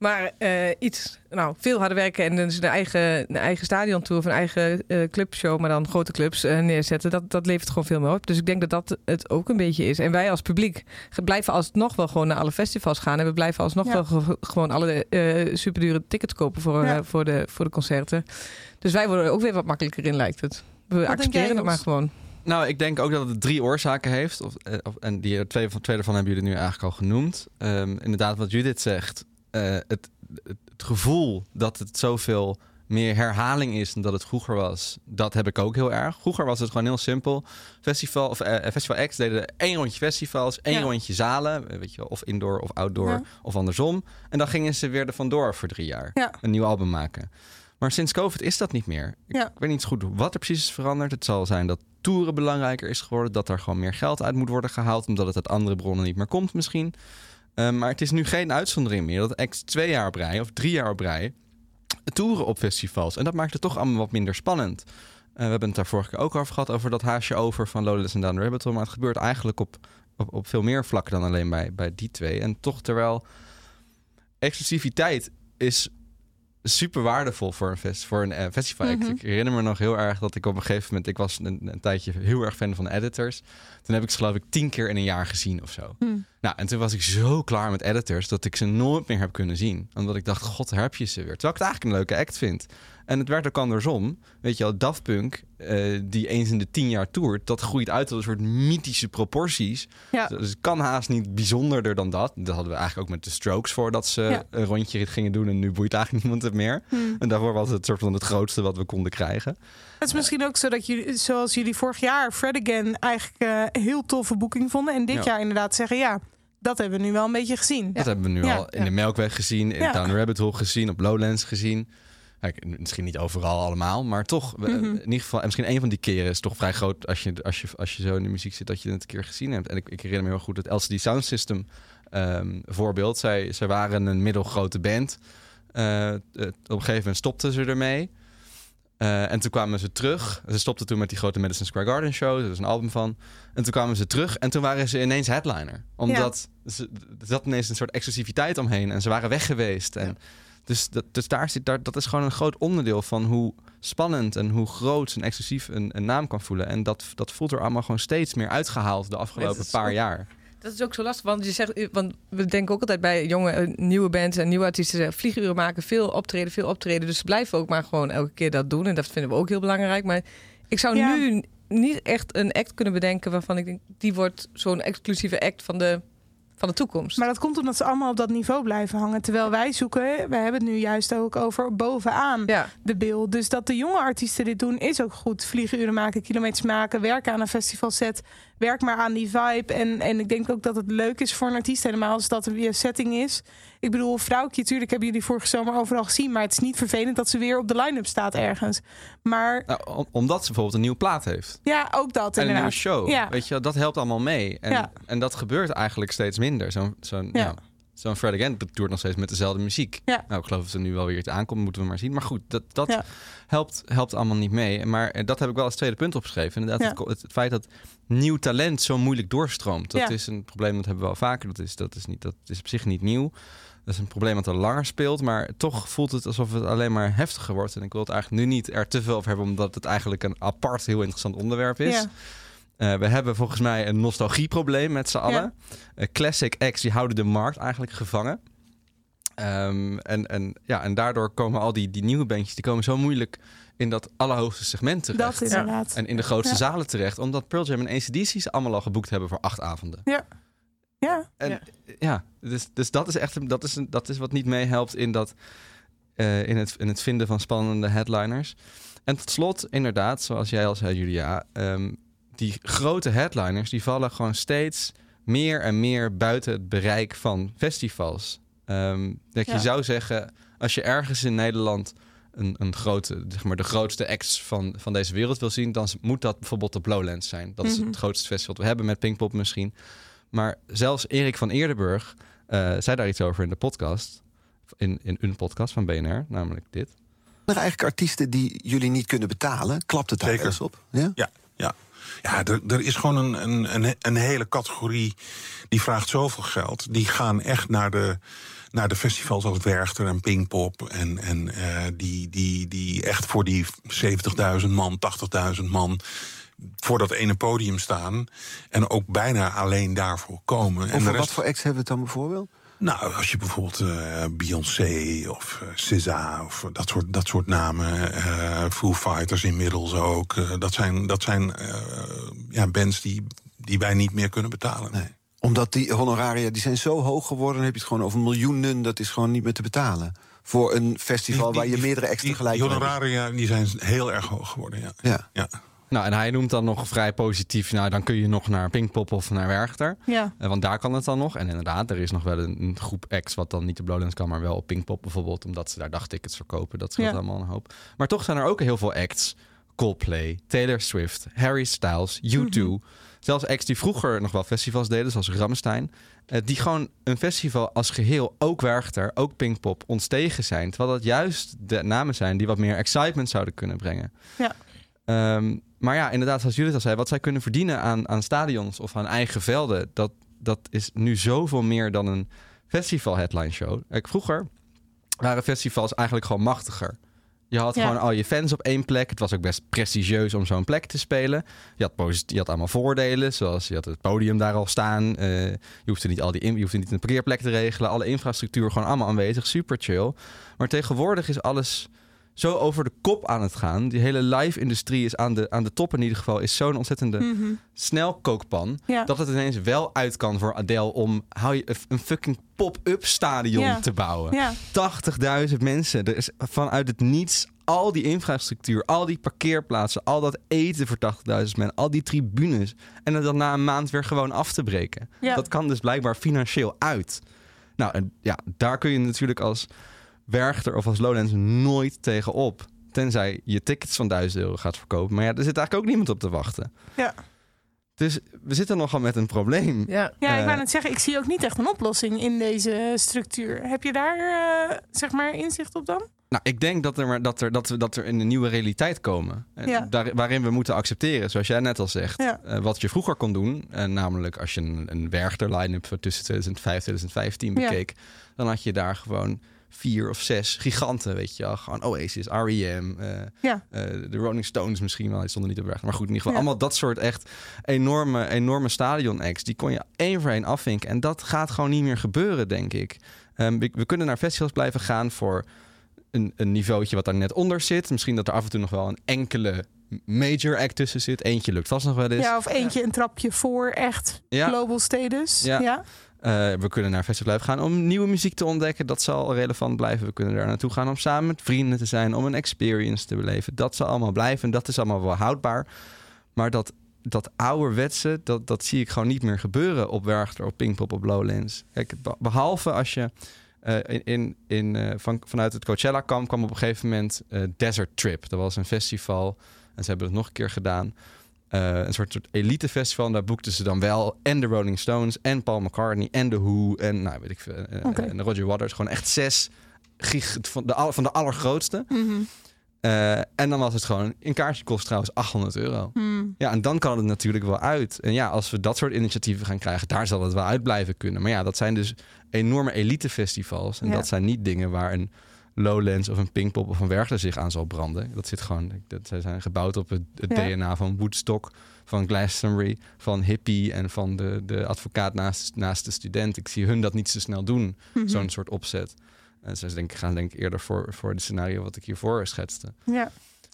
Maar eh, iets, nou, veel harder werken en dus een eigen, een eigen stadiontour of een eigen eh, clubshow, maar dan grote clubs eh, neerzetten, dat, dat levert gewoon veel meer op. Dus ik denk dat dat het ook een beetje is. En wij als publiek blijven alsnog wel gewoon naar alle festivals gaan. En we blijven alsnog Ja. wel ge- gewoon alle eh superdure tickets kopen voor, Ja. voor, de, voor de concerten. Dus wij worden er ook weer wat makkelijker in, lijkt het. We accepteren het maar gewoon. Nou, ik denk ook dat het drie oorzaken heeft. Of, of- en die, twee, van, twee daarvan hebben jullie nu eigenlijk al genoemd. Ehm, inderdaad, wat Judith zegt. Eh, het, het, gevoel dat het zoveel meer herhaling is dan dat het vroeger was. Dat heb ik ook heel erg. Vroeger was het gewoon heel simpel. Festival, of, eh, Festival X deden één rondje festivals, één Ja. rondje zalen. eh, Weet je, wel, of indoor of outdoor Ja. of andersom. En dan gingen ze weer er vandoor voor drie jaar. Ja. Een nieuw album maken. Maar sinds COVID is dat niet meer. Ik weet niet goed wat er precies is veranderd. Het zal zijn dat toeren belangrijker is geworden. Dat er gewoon meer geld uit moet worden gehaald. Omdat het uit andere bronnen niet meer komt misschien. Eh, maar het is nu geen uitzondering meer. Dat X twee jaar rij of drie jaar rij toeren op festivals. En dat maakt het toch allemaal wat minder spannend. Eh, we hebben het daar vorige keer ook over gehad. Over dat haasje over van Lowlands en Down the Rabbit. Maar het gebeurt eigenlijk op, op, op veel meer vlakken dan alleen bij, bij die twee. En toch terwijl exclusiviteit is super waardevol voor een, fest, voor een eh, festival. Mhm. Ik herinner me nog heel erg dat ik op een gegeven moment... Ik was een, een tijdje heel erg fan van editors. Toen heb ik ze geloof ik tien keer in een jaar gezien of zo. Hm. Nou, en toen was ik zo klaar met editors dat ik ze nooit meer heb kunnen zien. Omdat ik dacht, god, heb je ze weer. Terwijl ik het eigenlijk een leuke act vind. En het werd ook andersom. Weet je wel, Daft Punk, eh, die eens in de tien jaar toert... dat groeit uit tot een soort mythische proporties. Ja. Dus het kan haast niet bijzonderder dan dat. Dat hadden we eigenlijk ook met de Strokes voordat ze Ja. een rondje gingen doen. En nu boeit eigenlijk [laughs] niemand het meer. Hm. En daarvoor was het soort van het grootste wat we konden krijgen. Het is misschien ook zo dat jullie, zoals jullie vorig jaar Fred Again eigenlijk eh, heel toffe boeking vonden. En dit Ja. jaar inderdaad zeggen, ja, dat hebben we nu wel een beetje gezien. Dat hebben we nu Ja, al in de Melkweg gezien, in. Down the Rabbit Hole gezien, op Lowlands gezien. Kijk, misschien niet overal allemaal, maar toch. Mhm. In ieder geval, en misschien een van die keren is toch vrij groot als je, als je, als je zo in de muziek zit, dat je het een keer gezien hebt. En ik, ik herinner me heel goed het LCD Sound System ehm, voorbeeld. Zij, zij waren een middelgrote band. Eh, eh, op een gegeven moment stopten ze ermee. Eh, en toen kwamen ze terug. Ze stopten toen met die grote Madison Square Garden show. Er is een album van. En toen kwamen ze terug en toen waren ze ineens headliner. Omdat ze, er zat ineens een soort exclusiviteit omheen. En ze waren weg geweest. En dus dat, dus daar zit, daar, dat is gewoon een groot onderdeel van hoe spannend en hoe groot en exclusief een, een naam kan voelen. En dat, dat voelt er allemaal gewoon steeds meer uitgehaald de afgelopen paar jaar. Dat is ook zo lastig, want je zegt, want we denken ook altijd bij jonge eh, nieuwe bands en nieuwe artiesten zeggen, vlieguren maken, veel optreden, veel optreden. Dus ze blijven ook maar gewoon elke keer dat doen en dat vinden we ook heel belangrijk. Maar ik zou Ja. nu niet echt een act kunnen bedenken waarvan ik denk, die wordt zo'n exclusieve act van de, van de toekomst. Maar dat komt omdat ze allemaal op dat niveau blijven hangen. Terwijl wij zoeken, wij hebben het nu juist ook over bovenaan ja, de beeld. Dus dat de jonge artiesten dit doen, is ook goed. Vlieguren maken, kilometers maken, werken aan een festivalset. Werk maar aan die vibe. En, en ik denk ook dat het leuk is voor een artiest, helemaal als dat een weer setting is. Ik bedoel, Vrouwtje, natuurlijk hebben jullie vorige zomer overal gezien. Maar het is niet vervelend dat ze weer op de line-up staat ergens. Maar Nou, om- omdat ze bijvoorbeeld een nieuwe plaat heeft. ja, ook dat En een nieuwe show. Ja. Weet je, dat helpt allemaal mee. En, Ja. en dat gebeurt eigenlijk steeds minder. Zo'n zo'n Ja. ja. Zo'n Fred Again toert nog steeds met dezelfde muziek. Ja. Nou, ik geloof dat er nu wel weer iets aankomt, moeten we maar zien. Maar goed, dat, dat Ja. helpt, helpt allemaal niet mee. Maar eh, dat heb ik wel als tweede punt opgeschreven. Inderdaad, Ja. het, feit dat nieuw talent zo moeilijk doorstroomt. Dat is een probleem, dat hebben we wel vaker. Dat is, dat, is niet, dat is op zich niet nieuw. Dat is een probleem dat al langer speelt. Maar toch voelt het alsof het alleen maar heftiger wordt. En ik wil het eigenlijk nu niet er te veel over hebben... omdat het eigenlijk een apart, heel interessant onderwerp is. Eh, we hebben volgens mij een nostalgieprobleem met z'n allen. Eh, classic acts die houden de markt eigenlijk gevangen. Ehm, en, en, ja, en daardoor komen al die, die nieuwe bandjes... die komen zo moeilijk in dat allerhoogste segment terecht. Dat inderdaad. En in de grootste Ja. zalen terecht. Omdat Pearl Jam en ACDC ze allemaal al geboekt hebben voor acht avonden. Ja. Ja. En Ja. ja, dus, dus dat is echt een- dat is, een, dat is wat niet meehelpt in, dat, eh, in, het, in het vinden van spannende headliners. En tot slot, inderdaad, zoals jij al zei, Julia, ehm, die grote headliners die vallen gewoon steeds meer en meer buiten het bereik van festivals. Ehm, dat je zou zeggen, als je ergens in Nederland een, een grote, zeg maar de grootste acts van, van deze wereld wil zien, dan moet dat bijvoorbeeld de Blowlands zijn. Dat is Mhm. het grootste festival dat we hebben met Pinkpop misschien. Maar zelfs Erik van Eerdenburg eh, zei daar iets over in de podcast. In, in een podcast van BNR, namelijk dit. Zijn er eigenlijk artiesten die jullie niet kunnen betalen? Klapt het daar Zeker. wel eens op? Ja? Ja, ja. Ja er, er is gewoon een, een, een, een hele categorie die vraagt zoveel geld. Die gaan echt naar de, naar de festivals als Werchter en Pinkpop. En, en eh, die, die, die echt voor die 70.000 man, 80.000 man voor dat ene podium staan. En ook bijna alleen daarvoor komen. en de rest- wat voor acts hebben we het dan bijvoorbeeld? Nou, als je bijvoorbeeld eh, Beyoncé of SZA of dat soort, dat soort namen, eh Foo Fighters inmiddels ook. dat zijn, dat zijn ja, bands die, die wij niet meer kunnen betalen. Nee. Omdat die honoraria die zijn zo hoog geworden, dan heb je het gewoon over miljoenen. Dat is gewoon niet meer te betalen. Voor een festival Die- die- waar je meerdere acts die, tegelijk die hebt. honoraria die zijn heel erg hoog geworden, ja. Ja. ja. Nou, en hij noemt dan nog vrij positief, nou, dan kun je nog naar Pinkpop of naar Werchter. Ja. Eh, want daar kan het dan nog. En inderdaad, er is nog wel een, groep acts wat dan niet op Lowlands kan, maar wel op Pinkpop bijvoorbeeld. Omdat ze daar dagtickets verkopen. Dat scheelt Ja. allemaal een hoop. Maar toch zijn er ook heel veel acts. Coldplay, Taylor Swift, Harry Styles, U2. Mhm. Zelfs acts die vroeger nog wel festivals deden, zoals Ramstein. eh, die gewoon een festival als geheel, ook Werchter, ook Pinkpop, ontstegen zijn. Terwijl dat juist de namen zijn die wat meer excitement zouden kunnen brengen. Ja. Ehm, maar ja, inderdaad, zoals jullie al zei, wat zij kunnen verdienen aan, aan stadions of aan eigen velden, dat, dat is nu zoveel meer dan een festival headline show. Kijk, vroeger waren festivals eigenlijk gewoon machtiger. Je had Ja. gewoon al je fans op één plek. Het was ook best prestigieus om zo'n plek te spelen. Je had, je had allemaal voordelen, zoals je had het podium daar al staan. Eh, je hoefde niet al die in, je hoefde niet een parkeerplek te regelen. Alle infrastructuur gewoon allemaal aanwezig. Super chill. Maar tegenwoordig is alles zo over de kop aan het gaan. Die hele live-industrie is aan de, aan de top in ieder geval. Is zo'n ontzettende Mhm. snelkookpan. Ja. Dat het ineens wel uit kan voor Adele om hou je, een fucking pop-up stadion Ja. te bouwen. Ja. 80.000 mensen. Er is vanuit het niets al die infrastructuur, al die parkeerplaatsen, al dat eten voor 80.000 mensen, al die tribunes. En dan na een maand weer gewoon af te breken. Ja. Dat kan dus blijkbaar financieel uit. Nou, en ja, daar kun je natuurlijk als Werchter of als Lowlands nooit tegenop. Tenzij je tickets van 1000 euro gaat verkopen. Maar ja, er zit eigenlijk ook niemand op te wachten. Ja. Dus we zitten nogal met een probleem. Ja. Ja, ik Eh, wou net zeggen, ik zie ook niet echt een oplossing in deze structuur. Heb je daar eh, zeg maar inzicht op dan? Nou, ik denk dat, er, maar- dat, er, dat, we, dat er in een nieuwe realiteit komen. En Ja. daar, waarin we moeten accepteren, zoals jij net al zegt. Ja. eh, wat je vroeger kon doen. eh, namelijk als je een, een Werchter line-up tussen 2005 en 2015 Ja. bekeek. Dan had je daar gewoon vier of zes giganten, weet je wel. Gewoon Oasis, R.E.M., eh, Ja. eh, de Rolling Stones misschien wel. Die stonden niet op Werchter. Maar goed, in ieder geval Ja. allemaal dat soort echt enorme, enorme stadion-acts. Die kon je één voor één afvinken. En dat gaat gewoon niet meer gebeuren, denk ik. Ehm, we, we kunnen naar festivals blijven gaan voor een, een niveautje wat daar net onder zit. Misschien dat er af en toe nog wel een enkele major act tussen zit. Eentje lukt vast nog wel eens. Ja, of eentje een trapje voor echt Ja. global status. Ja. Ja. Eh, we kunnen naar festivals gaan om nieuwe muziek te ontdekken. Dat zal relevant blijven. We kunnen daar naartoe gaan om samen met vrienden te zijn. Om een experience te beleven. Dat zal allemaal blijven. En dat is allemaal wel houdbaar. Maar dat, dat ouderwetse, dat, dat zie ik gewoon niet meer gebeuren op Werchter, op Pinkpop, op Lowlands. Kijk, be- behalve als je eh, in, in, eh, van, vanuit het Coachella-kamp kwam op een gegeven moment Desert Trip. Dat was een festival. En ze hebben het nog een keer gedaan. Eh, een soort, soort elite festival. En daar boekten ze dan wel en de Rolling Stones en Paul McCartney en de Who en nou weet ik veel, eh, Oké. en Roger Waters. Gewoon echt zes gig van de, van de allergrootste. Mhm. Eh, en dan was het gewoon, een kaartje kost trouwens 800 euro. Hmm. Ja, en dan kan het natuurlijk wel uit. En ja, als we dat soort initiatieven gaan krijgen, daar zal het wel uit blijven kunnen. Maar ja, dat zijn dus enorme elitefestivals. En Ja. dat zijn niet dingen waar een Lowlands of een Pinkpop of een Werchter zich aan zal branden. Dat zit gewoon, dat, zij zijn gebouwd op het, het Ja. DNA van Woodstock, van Glastonbury, van Hippie en van de, de advocaat naast, naast de student. Ik zie hun dat niet zo snel doen, Mhm. zo'n soort opzet. En ze denk, gaan denk ik eerder voor, voor het scenario wat ik hiervoor schetste. Ja.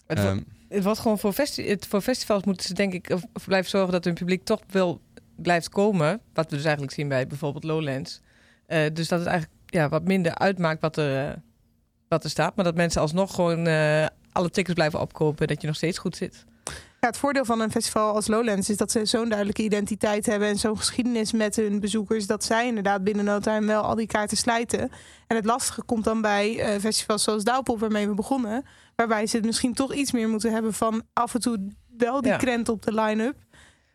Het, Ehm, het wordt gewoon voor, festi het, voor festivals moeten ze denk ik of, of blijven zorgen dat hun publiek toch wel blijft komen. Wat we dus eigenlijk zien bij bijvoorbeeld Lowlands. Eh, dus dat het eigenlijk ja, wat minder uitmaakt wat er, eh, wat er staat. Maar dat mensen alsnog gewoon eh, alle tickets blijven opkopen. Dat je nog steeds goed zit. Ja, het voordeel van een festival als Lowlands is dat ze zo'n duidelijke identiteit hebben en zo'n geschiedenis met hun bezoekers, dat zij inderdaad binnen no time wel al die kaarten slijten. En het lastige komt dan bij eh, festivals zoals Douwpop, waarmee we begonnen, waarbij ze het misschien toch iets meer moeten hebben van af en toe wel die Ja. krent op de line-up.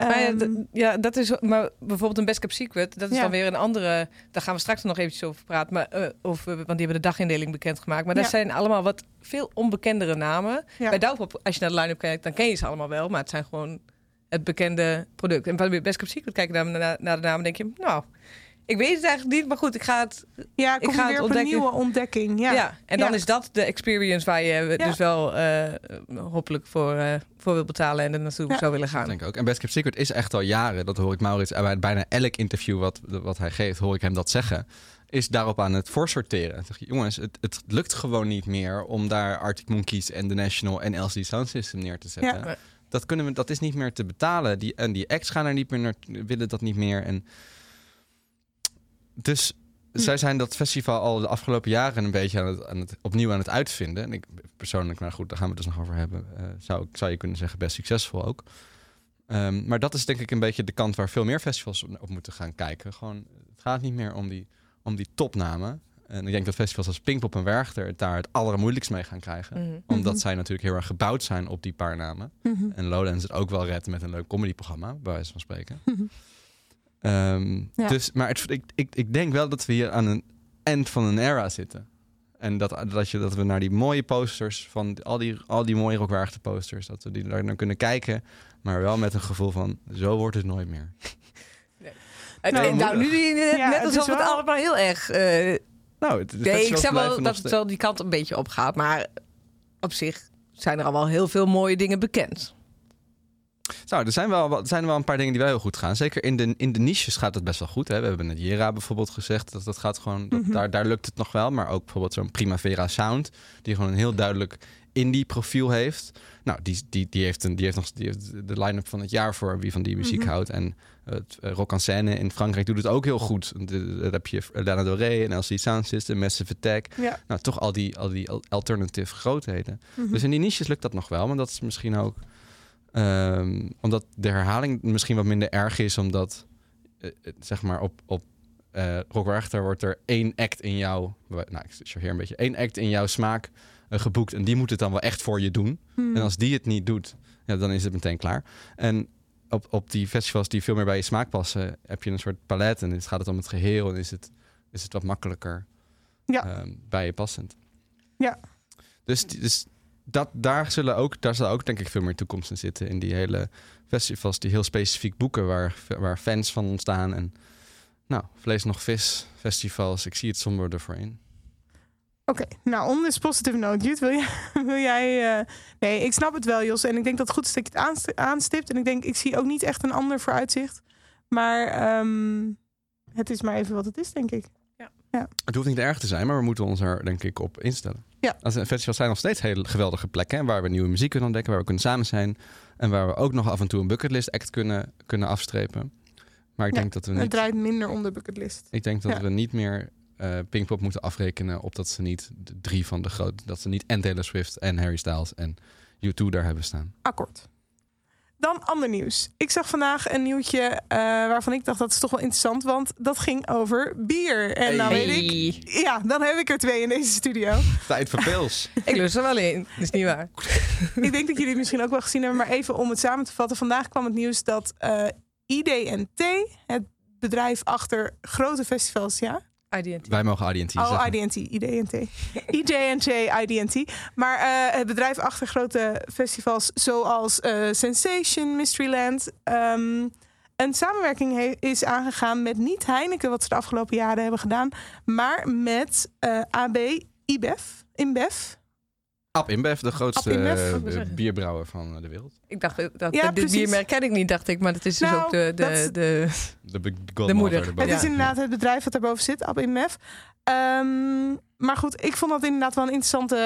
Maar ja, Ehm, ja, dat is. Maar bijvoorbeeld een Best Kept Secret, dat is Ja. dan weer een andere. Daar gaan we straks nog eventjes over praten. Maar, eh, of, eh, want die hebben de dagindeling bekendgemaakt. Maar dat Ja. zijn allemaal wat veel onbekendere namen. Ja. Bij Douwpop, als je naar de line-up kijkt, dan ken je ze allemaal wel. Maar het zijn gewoon het bekende product. En bij Best Kept Secret kijk je naar, naar, naar de namen en denk je, nou, ik weet het eigenlijk niet. Maar goed, ik ga het. ja, ik kom ga het weer op een nieuwe ontdekking. Ja, Ja. en dan Ja. is dat de experience waar je Ja. dus wel eh, hopelijk voor, eh, voor wil betalen en er naartoe Ja. zou willen Dat gaan. denk ik ook. En Best Kept Secret is echt al jaren, dat hoor ik Maurits bij bijna elk interview wat, wat hij geeft, hoor ik hem dat zeggen. Is daarop aan het voorsorteren. Zeg je, jongens, het, het lukt gewoon niet meer om daar Arctic Monkeys en The National en LCD Sound System neer te zetten. Dat, kunnen we, dat is niet meer te betalen. Die, en die acts gaan er niet meer naar, willen dat niet meer. En dus Hm. zij zijn dat festival al de afgelopen jaren een beetje aan het, aan het, opnieuw aan het uitvinden. En ik persoonlijk, maar goed, daar gaan we het dus nog over hebben. eh, zou, ik- zou je kunnen zeggen, best succesvol ook. Ehm, maar dat is denk ik een beetje de kant waar veel meer festivals op, op moeten gaan kijken. Gewoon, het gaat niet meer om die, om die topnamen. En ik denk dat festivals als Pinkpop en Werchter het daar het allermoeilijkst mee gaan krijgen. Mhm. Omdat Mhm. zij natuurlijk heel erg gebouwd zijn op die paar namen. Mhm. En Lowlands het ook wel redt met een leuk comedyprogramma, bij wijze van spreken. Mhm. Ehm, Ja. dus, maar het, ik, ik, ik denk wel dat we hier aan een eind van een era zitten. En dat, dat, je, dat we naar die mooie posters van al die, al die mooie rockwaardige posters, dat we die daar naar kunnen kijken. Maar wel met een gevoel van, zo wordt het nooit meer. [laughs] Het- Nou, nou, nu net, Ja, net het is alsof het wel- allemaal heel erg... eh, Nou, het, nee, ik zeg wel dat het wel die kant een beetje op gaat. Maar op zich zijn er al wel heel veel mooie dingen bekend. Nou, er zijn wel, er zijn wel een paar dingen die wel heel goed gaan. Zeker in de, in de niches gaat het best wel goed. Hè? We hebben net Jera bijvoorbeeld gezegd. Dat, dat gaat gewoon, dat, Mhm. daar, daar lukt het nog wel. Maar ook bijvoorbeeld zo'n Primavera Sound. Die gewoon een heel duidelijk indie profiel heeft. Nou, die, die, die, heeft, een, die, heeft nog die heeft de line-up van het jaar voor wie van die muziek Mhm. houdt. En het uh, Rock en Scène in Frankrijk doet het ook heel goed. Daar heb je Lana Del Rey en LC Sound System, Massive Attack. Ja. Nou, toch al die, al die al- alternative grootheden. Mhm. Dus in die niches lukt dat nog wel, maar dat is misschien ook ehm, omdat de herhaling misschien wat minder erg is, omdat eh, eh, zeg maar op, op Rock Werchter wordt er één act in jouw, nou ik chargeer een beetje, één act in jouw smaak geboekt en die moet het dan wel echt voor je doen. Mhm. En als die het niet doet, ja, dan is het meteen klaar. En op, op die festivals die veel meer bij je smaak passen, heb je een soort palet en het gaat het om het geheel en is het, is het wat makkelijker Ja. ehm, bij je passend. Ja. Dus, dus dat, daar, zullen ook, daar zal ook denk ik veel meer toekomst in zitten. In die hele festivals die heel specifiek boeken waar, waar fans van ontstaan. En nou, vlees nog vis festivals. Ik zie het somber ervoor in. Oké, nou, on this positive note, Jut, wil jij... [laughs] Wil jij eh, Nee, ik snap het wel, Jos. En ik denk dat het goed is dat je het aanst- aanstipt. En ik denk, ik zie ook niet echt een ander vooruitzicht. Maar ehm, het is maar even wat het is, denk ik. Het hoeft niet erg te zijn, maar we moeten ons er denk ik op instellen. Ja. Als festivals zijn nog steeds hele geweldige plekken. hè, waar we nieuwe muziek kunnen ontdekken, waar we kunnen samen zijn. En waar we ook nog af en toe een bucketlist act kunnen, kunnen afstrepen. Maar ik Ja, denk dat we Het niet, draait minder om de bucketlist. ik denk dat Ja. we niet meer eh Pinkpop moeten afrekenen op dat ze niet de drie van de grote, dat ze niet en Taylor Swift en Harry Styles en U2 daar hebben staan. Akkoord. Dan ander nieuws. Ik zag vandaag een nieuwtje eh, waarvan ik dacht dat is toch wel interessant, want dat ging over bier. En nou weet ik, ja, dan heb ik er twee in deze studio. Tijd voor pils. [laughs] Ik lust er wel in. Dat is niet waar. ik denk dat jullie het misschien ook wel gezien hebben, maar even om het samen te vatten. Vandaag kwam het nieuws dat eh IDNT, het bedrijf achter grote festivals, ja, IDNT. Wij mogen ADNT Oh, zeggen. IDNT, IDNT. [laughs] IJNT, IDNT. Maar eh, het bedrijf achter grote festivals zoals eh, Sensation, Mysteryland... ehm, een samenwerking is aangegaan met niet Heineken... wat ze de afgelopen jaren hebben gedaan... maar met eh, AB IBEV. InBev. Ab InBev, de grootste InBev, eh, bierbrouwer van eh, de wereld. Ik dacht dat Ja, dit precies. biermerk ken ik niet, dacht ik. Maar dat is dus Nou, ook de, dat de, de, De, moeder. Het is inderdaad het bedrijf wat daarboven zit, AB InBev. Ehm, maar goed, ik vond dat inderdaad wel een interessante,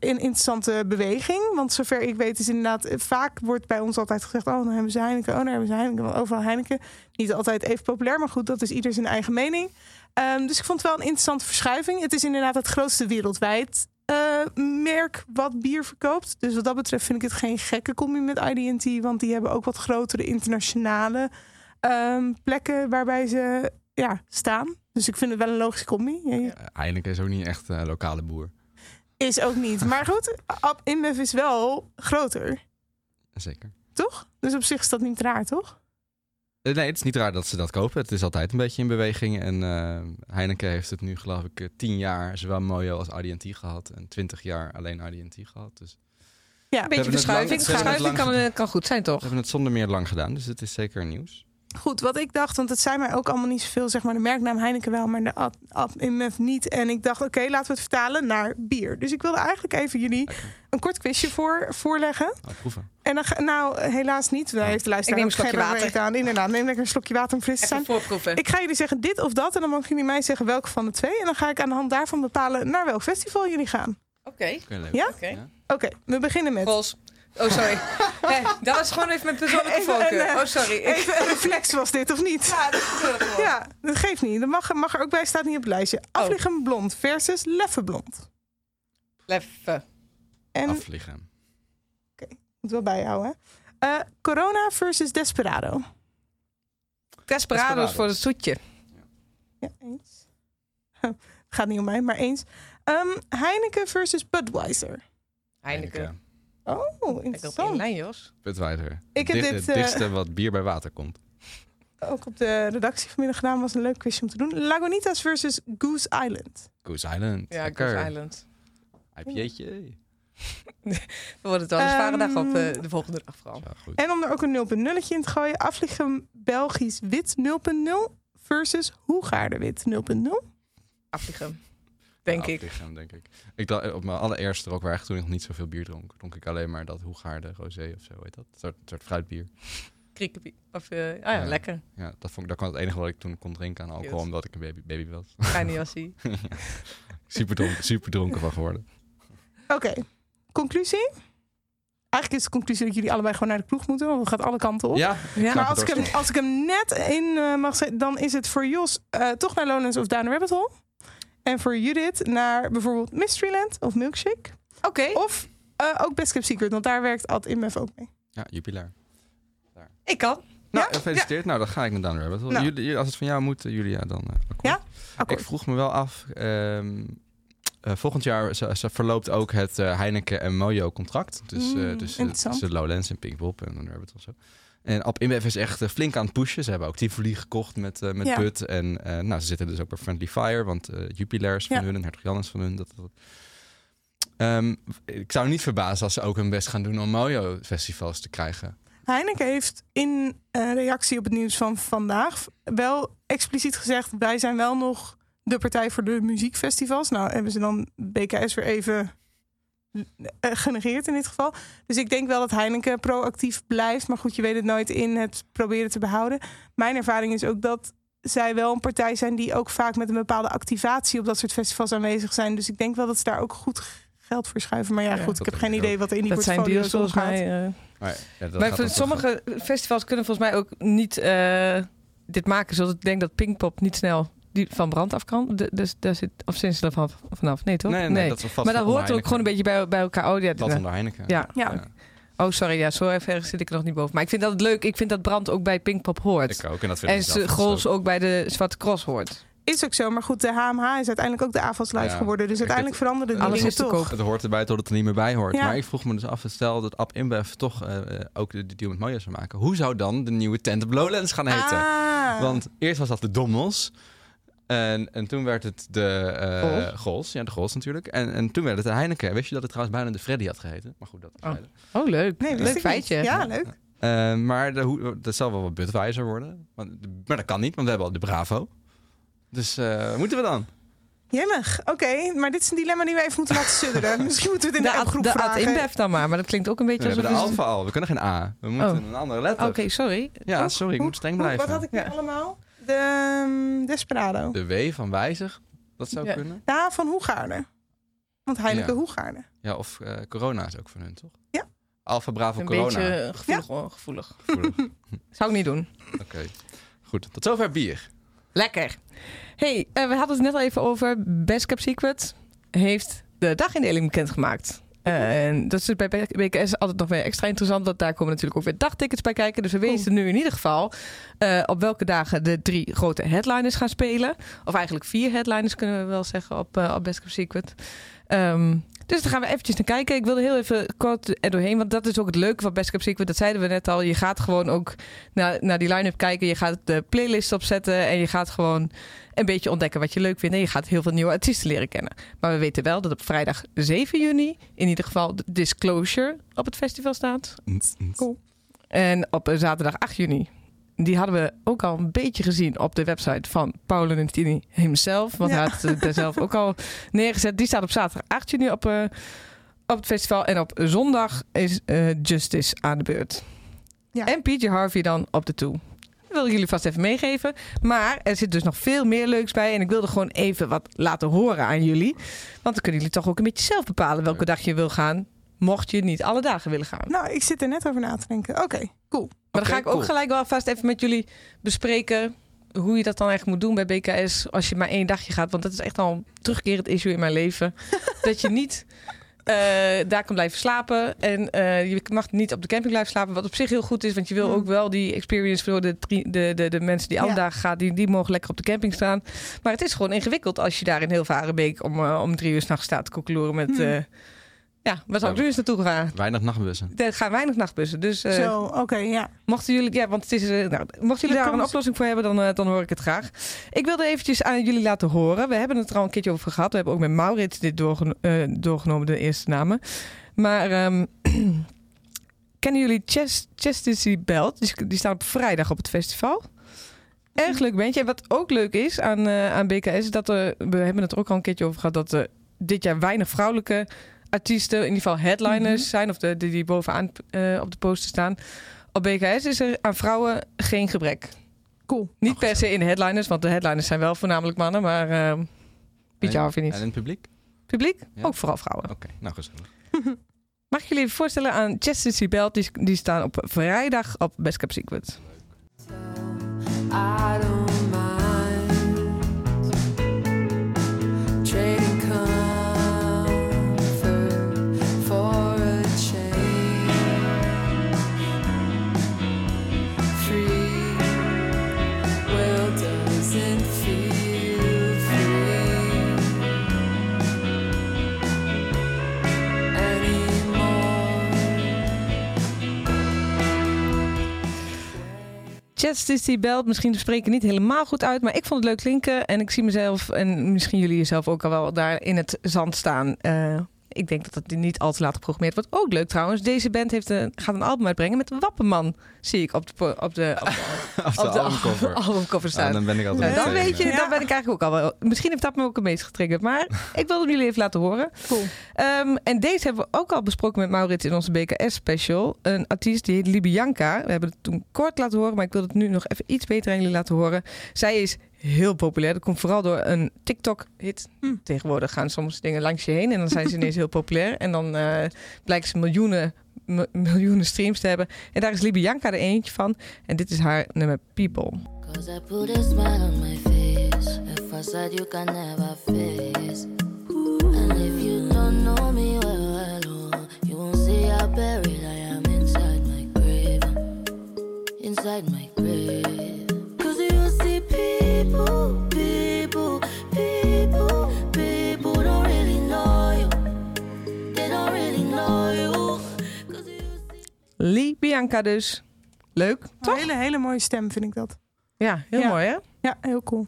een interessante beweging. Want zover ik weet is inderdaad... Vaak wordt bij ons altijd gezegd... oh, dan hebben ze Heineken, oh, dan hebben ze Heineken. Want overal Heineken. Niet altijd even populair, maar goed, dat is ieder zijn eigen mening. Ehm, dus ik vond het wel een interessante verschuiving. Het is inderdaad het grootste wereldwijd eh, merk wat bier verkoopt. Dus wat dat betreft vind ik het geen gekke combi met IDT. Want die hebben ook wat grotere internationale ehm, plekken waarbij ze ja, staan. Dus ik vind het wel een logische combi. Ja, ja. Eh, Heineken is ook niet echt een lokale boer. Is ook niet. [laughs] Maar goed, Ab InBev is wel groter, Zeker. toch? Dus op zich is dat niet raar, toch? Eh, Nee, het is niet raar dat ze dat kopen. Het is altijd een beetje in beweging. En eh, Heineken heeft het nu, geloof ik, eh, tien jaar zowel Mojo als ADNT gehad. En twintig jaar alleen ADNT gehad. Dus Ja, een beetje lang- verschuiving. Verschuiving lang kan, kan goed zijn, we toch? hebben het zonder meer lang gedaan. Dus het is zeker nieuws. Goed, wat ik dacht, want het zijn mij ook allemaal niet zoveel, zeg maar de merknaam Heineken wel, maar de InBev niet. En ik dacht, oké, laten we het vertalen naar bier. Dus ik wilde eigenlijk even jullie een kort quizje voor, voorleggen. Nou, proeven. En dan, ga- nou, helaas niet. Daar heeft de luisteraar Ik neem een slokje geen water. aan. Inderdaad, neem lekker een slokje water om fris te zijn. Voorproeven. Ik ga jullie zeggen dit of dat. En dan mogen jullie mij zeggen welke van de twee. En dan ga ik aan de hand daarvan bepalen naar welk festival jullie gaan. Oké. Ja? Oké. Oké, we beginnen met... Oh, sorry. Hé, dat was gewoon even mijn persoonlijke Even voorkeur. een, eh, Oh, sorry. Ik- Even een reflex was dit, of niet? Ja, dat gebeurt gewoon. Ja, dat geeft niet. Dat mag, mag er ook bij, staat niet op het lijstje. Afliggen blond versus leffe blond. Leffen. En Afvliegen. moet wel bijhouden. hè. Eh, corona versus Desperado. Desperados Desperados. voor het zoetje. Ja, eens. [laughs] Gaat niet om mij, maar eens. Ehm, Heineken versus Budweiser. Heineken. Oh, Ik op interessant. lijn, Jos. Budweiser. Ik heb Dicht- dit, Het eh, dichtste wat bier bij water komt. [laughs] Ook op de redactie vanmiddag gedaan. Was een leuk quizje om te doen. Lagunitas versus Goose Island. Goose Island. Ja, Lekker. Goose Island. IPA'tje. Dan [laughs] wordt het wel een zware dag op Ehm, de, de volgende dag vooral. Ja, goed. En om er ook een 0.0 in te gooien. Afliggen Belgisch wit 0.0 versus Hoegaarden wit 0.0. Afvliegen. Denk Ja, ik. afvliegen, denk ik. Ik dacht, op mijn allereerste rookwerk, toen ik nog niet zoveel bier dronk, dronk ik alleen maar dat Hoegaarde rosé of zo, heet dat? Een soort, soort fruitbier. Kriekepie. Of, eh, ah ja, Ja. lekker. Ja, dat, vond ik, dat was het enige wat ik toen kon drinken aan alcohol, omdat ik een baby, baby was. Kleine jassie. super, dronken, super dronken van geworden. Oké, conclusie? Eigenlijk is de conclusie dat jullie allebei gewoon naar de kroeg moeten. Want het gaat alle kanten op. Ja, Ja. Maar als ik, hem, als ik hem net in eh, mag zetten, dan is het voor Jos eh, toch naar Lowlands of Down the Rabbit Hole. En voor Judith naar bijvoorbeeld Mysteryland of Milkshake. Oké. Of eh, ook Best Kept Secret, want daar werkt Ad InBev ook mee. Ja, Jupiler. Ik kan. Nou, Ja? gefeliciteerd. Nou, dan ga ik naar the Rabbit. Nou. Jullie- als het van jou moet, eh, Julia, dan eh, akkoord. Ja? Akkoord. Ik vroeg me wel af, ehm, eh, volgend jaar ze, ze verloopt ook het Heineken en Mojo contract. Dus, eh Mm, dus tussen Lowlands en Pinkpop en the Rabbit of zo. En Ab InBev is echt eh, flink aan het pushen. Ze hebben ook Tivoli gekocht met, eh met Ja. Bud. En eh, nou, ze zitten dus ook bij Friendly Fire, want eh Jupiler is van Ja. hun en Hertog Jan is van hun. Dat, dat. Ehm, ik zou niet verbazen als ze ook hun best gaan doen om Mojo-festivals te krijgen. Heineken heeft in reactie op het nieuws van vandaag wel expliciet gezegd: wij zijn wel nog de partij voor de muziekfestivals. Nou hebben ze dan BKS weer even eh, genegeerd in dit geval. Dus ik denk wel dat Heineken proactief blijft. Maar goed, je weet het nooit in het proberen te behouden. Mijn ervaring is ook dat zij wel een partij zijn die ook vaak met een bepaalde activatie op dat soort festivals aanwezig zijn. Dus ik denk wel dat ze daar ook goed geld voor schuiven. Maar ja, Ja, goed, ik heb geen idee wat er in die Dat zijn portfolio's deals volgens mij. eh, Maar, ja, dat maar gaat voor dan toch- sommige festivals kunnen volgens mij ook niet eh, dit maken. Zoals ik denk dat Pinkpop niet snel die van brand af kan. De- Dus daar zit of sinds er vanaf, vanaf. Nee, toch? Nee, nee, dat is vast maar dat hoort ook gewoon een beetje bij, bij elkaar. Oh, ja, Dat ja. onder Heineken. Ja. Ja. Oh, sorry, ja, zo erg zit ik er nog niet boven. Maar ik vind dat het leuk. Ik vind dat Brand ook bij Pinkpop hoort. Ik ook. En dat vind En ik Grols ook. ook bij de Zwarte Cross hoort. Is ook zo, maar goed, de HMH is uiteindelijk ook de AFAS live Ja. geworden. Dus uiteindelijk het- veranderen die Alles dingen is te toch. koop. Het hoort erbij tot het er niet meer bij hoort. Ja. Maar ik vroeg me dus af, stel dat Ab InBev toch eh, eh, ook de, de deal met Mojo zou maken. Hoe zou dan de nieuwe tent op Lowlands gaan heten? Ah. Want eerst was dat de Dommels. En, en toen werd het de eh Gols. Gols. Ja, de Gols natuurlijk. En, en toen werd het de Heineken. Wist je dat het trouwens bijna de Freddy had geheten? Maar goed, dat is Oh. Oh, leuk. Nee, leuk niet. feitje. Ja, leuk. Eh, maar de, hoe- dat zal wel wat Budweiser worden. Want, maar dat kan niet, want we hebben al de Bravo. Dus eh, moeten we dan? Jemmig. Oké, maar dit is een dilemma die we even moeten laten sudderen. [laughs] Misschien moeten we het in de, De, appgroep de Ad vragen. InBev dan maar. Maar dat klinkt ook een We beetje hebben de. Alfa al. We kunnen geen A. We moeten Oh. een andere letter. Oké, sorry. Ja, Oh, sorry. Ik moet streng blijven. Wat had ik nu Ja. allemaal? De ehm, Desperado. De W van wijzig. Dat zou Ja. kunnen. Ja, van Hoegaarden. Want Heineken Ja. Hoegaarden. Ja, of eh, corona is ook van hun, toch? Ja. Alfa Bravo Een Corona. beetje gevoelig hoor. Gevoelig. Gevoelig. [laughs] Zou ik niet doen. Oké. Goed. Tot zover bier. Lekker. hey, eh, we hadden het net al even over. Best Cap Secret heeft de dagindeling bekendgemaakt. En dat is bij BKS altijd nog weer extra interessant. Want daar komen natuurlijk ook weer dagtickets bij kijken. Dus we weten nu in ieder geval eh, op welke dagen de drie grote headliners gaan spelen. Of eigenlijk vier headliners kunnen we wel zeggen op, eh, op Best Secret. Ehm, dus daar gaan we eventjes naar kijken. Ik wilde heel even kort er doorheen. Want dat is ook het leuke van Best Cap Secret. Dat zeiden we net al. Je gaat gewoon ook naar, naar die line-up kijken. Je gaat de playlist opzetten. En je gaat gewoon een beetje ontdekken wat je leuk vindt. En je gaat heel veel nieuwe artiesten leren kennen. Maar we weten wel dat op vrijdag 7 juni... in ieder geval de Disclosure op het festival staat. Cool. En op zaterdag 8 juni... die hadden we ook al een beetje gezien op de website van Paolo Nutini himself. Want Ja. hij had het er zelf ook al [laughs] neergezet. Die staat op zaterdag 8 juni op, eh, op het festival. En op zondag is eh, Justice aan de beurt. Ja. En PJ Harvey dan op de toe. Dat wil ik jullie vast even meegeven. Maar er zit dus nog veel meer leuks bij. En ik wilde gewoon even wat laten horen aan jullie. Want dan kunnen jullie toch ook een beetje zelf bepalen welke dag je wil gaan. Mocht je niet alle dagen willen gaan. Nou, ik zit er net over na te denken. Oké, cool. Maar dan ga ik ook gelijk wel vast even met jullie bespreken hoe je dat dan eigenlijk moet doen bij BKS als je maar één dagje gaat. Want dat is echt al een terugkerend issue in mijn leven. [laughs] dat je niet eh, daar kan blijven slapen. En eh, je mag niet op de camping blijven slapen. Wat op zich heel goed is, want je wil Hmm. ook wel die experience voor de, de, de, de mensen die alle Ja. dagen gaan. Die, die mogen lekker op de camping staan. Maar het is gewoon ingewikkeld als je daar in heel Varenbeek om, eh, om drie uur s'nachts staat te koekeloeren met... Hmm. Ja, waar zou ik nu eens naartoe gaan? Weinig nachtbussen. Er gaan weinig nachtbussen. Dus eh, Zo, oké, ja. Mochten jullie, ja, want het is, eh, nou, mochten jullie daar een oplossing voor hebben, dan, eh, dan hoor ik het graag. Ik wilde eventjes aan jullie laten horen. We hebben het er al een keertje over gehad. We hebben ook met Maurits dit doorgeno- eh, doorgenomen, de eerste namen. Maar ehm, [clears throat] kennen jullie Chess, Chastity Belt? Die, die staan op vrijdag op het festival. Erg leuk bandje. En wat ook leuk is aan, eh, aan BKS, is dat er, we hebben het er ook al een keertje over gehad, dat er dit jaar weinig vrouwelijke artiesten, in ieder geval headliners zijn, of de, die, die bovenaan eh, op de poster staan. Op BKS is er aan vrouwen geen gebrek. Cool. Niet per se in de headliners, want de headliners zijn wel voornamelijk mannen, maar uh, Pietje En- Harvey niet. En in het publiek? Publiek? Ja. Ook vooral vrouwen. Oké, nou gezellig. [laughs] Mag ik jullie even voorstellen aan Chastity Belt? Die, die staan op vrijdag op Best Cap Secret. I Chastity Belt, misschien het niet helemaal goed uit, maar ik vond het leuk klinken. En ik zie mezelf, en misschien jullie jezelf ook al wel, daar in het zand staan. Eh, ik denk dat het niet al te laat geprogrammeerd wordt. Ook leuk trouwens. Deze band heeft een, gaat een album uitbrengen met Wappenman. Zie ik op de, op de, [laughs] op, Of de op de albumcover. [laughs] albumcover staan. Dan ben ik altijd dan weet je, dan ben ik eigenlijk ook al wel. Misschien heeft dat me ook een beetje getriggerd. Maar [laughs] ik wilde jullie even laten horen. Cool. Ehm, en deze hebben we ook al besproken met Maurits in onze BKS-special. Een artiest die heet Libianca. We hebben het toen kort laten horen, maar ik wil het nu nog even iets beter aan jullie laten horen. Zij is heel populair. Dat komt vooral door een TikTok-hit. Hm. Tegenwoordig gaan soms dingen langs je heen en dan zijn ze ineens heel populair. En dan eh blijken ze miljoenen, mi- miljoenen streams te hebben. En daar is Libianca er eentje van. En dit is haar nummer People. Cause I put a smile on my face. A facade you can never face. And if you don't know me well, well, you won't see how buried I am inside my grave. Lee Bianca dus. Leuk, Een hele, hele mooie stem vind ik dat. Ja, heel Ja. mooi hè? Ja, heel cool.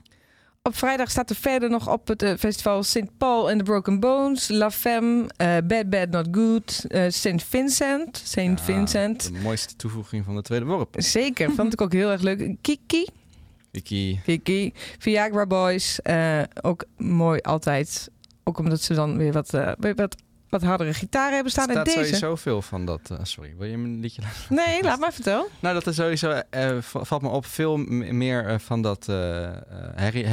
Op vrijdag staat er verder nog op het eh, festival St. Paul and the Broken Bones, La Femme, eh, Bad Bad Not Good, eh St. Vincent, St. Vincent. De mooiste toevoeging van de tweede worp. Zeker, vond ik ook heel erg leuk. Kiki, Kiki. Kiki, Viagra Boys, eh, ook mooi altijd. Ook omdat ze dan weer wat, eh, weer wat, wat hardere gitaren hebben staan. Er en staat deze. sowieso veel van dat... eh, sorry, wil je een liedje laten? Nee, laat maar vertel. Nou, dat er sowieso, valt me op, veel meer van dat eh, herrie,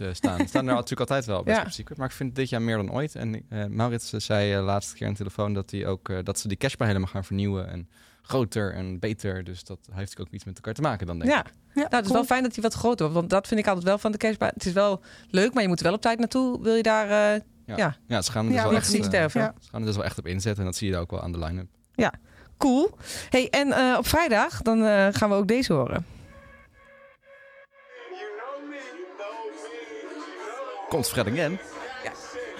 eh, staan. staan er [laughs] natuurlijk altijd wel bij Ja. Secret, maar ik vind dit jaar meer dan ooit. En Maurits zei laatste keer aan de telefoon dat, hij ook, dat ze die cashbar helemaal gaan vernieuwen. En groter en beter, dus dat heeft natuurlijk ook iets met elkaar te maken dan, denk Ja. ik. nou, het is wel fijn dat hij wat groter wordt. Want dat vind ik altijd wel van de cashbar. Het is wel leuk, maar je moet er wel op tijd naartoe. Wil je daar... eh, Ja, ja. ja. ze gaan er dus Ja, wel echt, eh, sterven. Ze gaan er dus wel echt op inzetten en dat zie je daar ook wel aan de line-up. Ja, cool. Hey, en eh, op vrijdag dan eh, gaan we ook deze horen. Komt Fred again.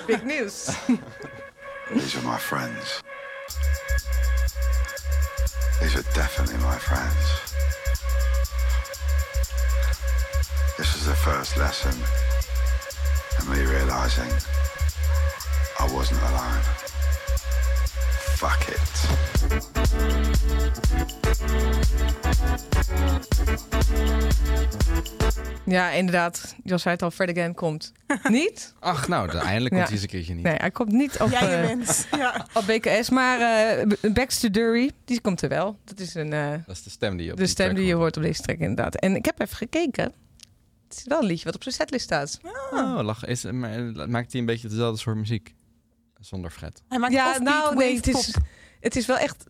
Big news. [laughs] These are my friends. These are definitely my friends. This is the first lesson in me realizing I wasn't alone. Fuck it. Ja, inderdaad. Jos zei het al, Fred Again komt [laughs] niet. Ach, nou, de- eindelijk komt Ja. hij eens een keertje niet. Nee, hij komt niet op, Jij je eh, mens. Ja. [laughs] op BKS. Maar eh Baxter Dury, die komt er wel. Dat is een, eh, Dat is de stem die je op de die stem die je hoort. op deze track inderdaad. En ik heb even gekeken. Het is wel een liedje wat op zijn setlist staat. Oh, lach. Is, maakt hij een beetje dezelfde soort muziek? Zonder Fred. Hij maakt ja, nou nee, wave het is, pop. Het is wel echt...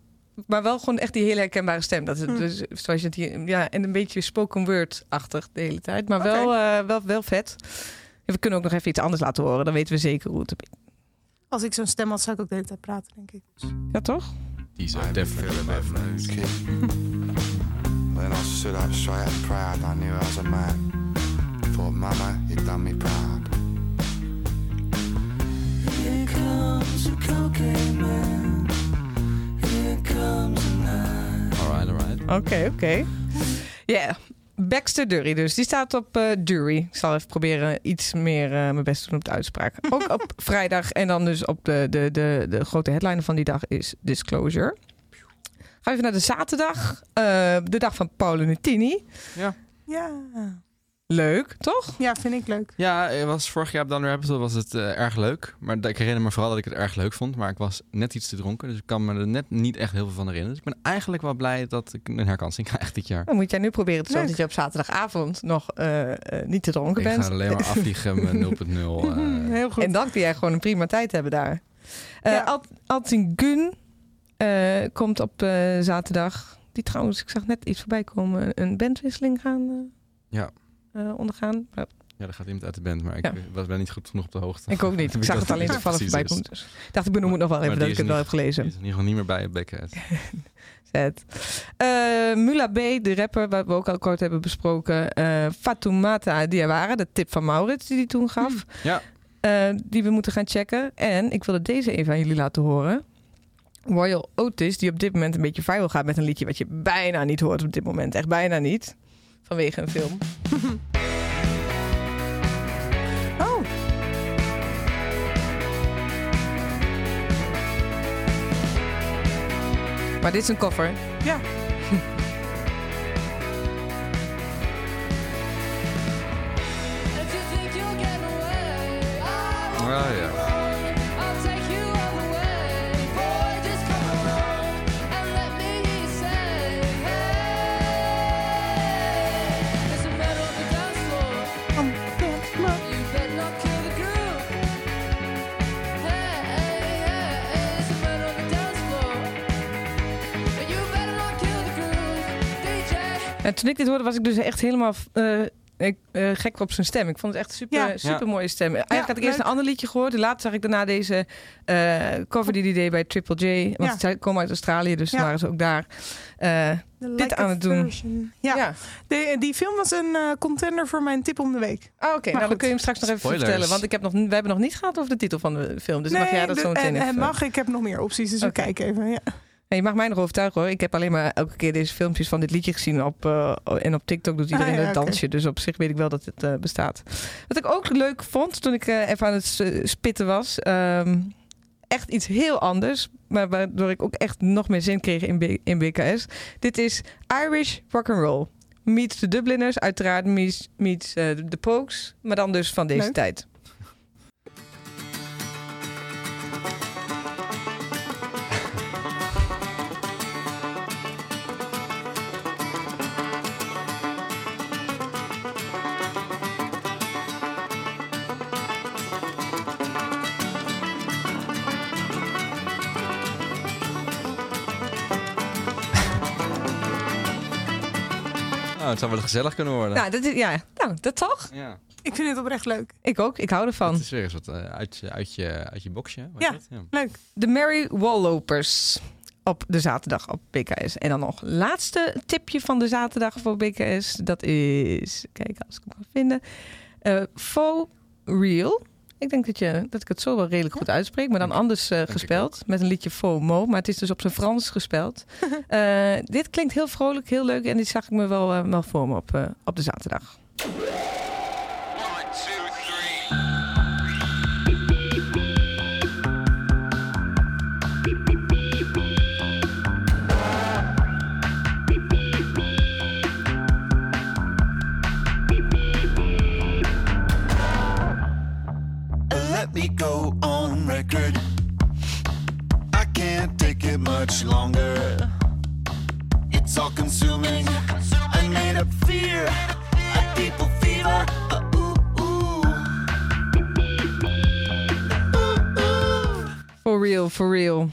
Maar wel gewoon echt die hele herkenbare stem. Dat het, Hm. dus, zoals je het hier... Ja, en een beetje spoken word-achtig de hele tijd. Maar wel, eh, wel, wel vet. En we kunnen ook nog even iets anders laten horen. Dan weten we zeker hoe het... Als ik zo'n stem had, zou ik ook de hele tijd praten, denk ik. Ja, toch? Die are definitely my friends. Then I stood up straight and proud. I knew I was a man. Thought, Mama, you done me proud. Here comes a cocaine man. Alright, alright. Oké, oké. Ja, Baxter Dury dus. Die staat op eh Dury. Ik zal even proberen iets meer eh, mijn best te doen op de uitspraak. [laughs] Ook op vrijdag. En dan dus op de, de, de, de grote headliner van die dag is Disclosure. Gaan we even naar de zaterdag. Eh, de dag van Paolo Nutini. Ja. Ja. Leuk, toch? Ja, vind ik leuk. Ja, het was vorig jaar op Down Rabbit was het eh, erg leuk. Maar ik herinner me vooral dat ik het erg leuk vond. Maar ik was net iets te dronken. Dus ik kan me er net niet echt heel veel van herinneren. Dus ik ben eigenlijk wel blij dat ik een herkansing [laughs] krijg dit jaar. Dan moet jij nu proberen te dat je op zaterdagavond nog eh, eh, niet te dronken Ik bent. ga alleen maar [laughs] afvliegen met 0.0. [laughs] eh. Heel goed. En dan kun jij gewoon een prima tijd hebben daar. Eh Ja. Alt- Gun eh, komt op eh, zaterdag. Die trouwens, ik zag net iets voorbij komen. Een bandwisseling gaan Ja. Eh, ondergaan. Maar Ja, daar gaat iemand uit de band, maar ik Ja. eh, was ben niet goed genoeg op de hoogte. ik ook niet. Ik [laughs] zag dat- het alleen dat toevallig voorbij komen. Dus ik dacht, ik benoem het nog wel even dat ik het wel in heb gelezen. Die is in ieder geval niet meer bij het Backhead. [laughs] Zet. Eh, Mula B, de rapper, wat we ook al kort hebben besproken. eh Fatoumata Diawara, de tip van Maurits die hij toen gaf. Ja. eh, die we moeten gaan checken. En ik wilde deze even aan jullie laten horen. Royal Otis, die op dit moment een beetje viral gaat met een liedje wat je bijna niet hoort op dit moment. Echt bijna niet. Vanwege een film. [laughs] Oh, Maar dit is een cover. ja. [laughs] If you En toen ik dit hoorde was ik dus echt helemaal eh, ik, eh, gek op zijn stem. Ik vond het echt super, Ja. super mooie stem. Eigenlijk had ik eerst leuk. een ander liedje gehoord. Later zag ik daarna deze eh, cover die hij deed bij Triple J. Want Ja. zij komen uit Australië, dus Ja. waren ze ook daar eh, The dit Like aan het doen. Version. Ja, Ja. De- die film was een eh, contender voor mijn tip om de week. Ah, Oké, nou dan kun je hem straks nog even Spoilers. vertellen. Want ik heb nog, we hebben nog niet gehad over de titel van de film. Dus dan mag jij dat de- zo meteen en, even... en mag, ik heb nog meer opties, dus we Oké. kijken even. Ja. Je mag mij nog overtuigen hoor. Ik heb alleen maar elke keer deze filmpjes van dit liedje gezien. Op, eh, en op TikTok doet iedereen Ah, ja, een dansje. Dus op zich weet ik wel dat het eh, bestaat. Wat ik ook leuk vond toen ik eh, even aan het spitten was. ehm, echt iets heel anders. Maar waardoor ik ook echt nog meer zin kreeg in, B- in BKS. Dit is Irish Rock and Roll. Meets de Dubliners. Uiteraard meets, meets de Pokes. Maar dan dus van deze Leuk. tijd. Nou, het zou wel gezellig kunnen worden. Nou, dat is, ja, nou, dat toch? Ja. Ik vind het oprecht leuk. Ik ook. Ik hou ervan. Het is weer eens wat eh, uit, je- uit, je, uit je boxje. Ja. dat? ja. Leuk. De Mary Wallopers op de zaterdag op BKS. En dan nog laatste tipje van de zaterdag voor BKS. Dat is, kijk als ik hem kan vinden, eh Faux Real. Ik denk dat, je, dat ik het zo wel redelijk goed uitspreek, maar dan anders eh, gespeld. Met een liedje FOMO, maar het is dus op zijn Frans gespeld. [laughs] Eh, dit klinkt heel vrolijk, heel leuk en dit zag ik me wel, eh, wel voor me op, op de zaterdag. Let me go on record. I can't take it much longer. It's all consuming. I made up fear. A people fever. Uh, ooh, ooh. For real, for real.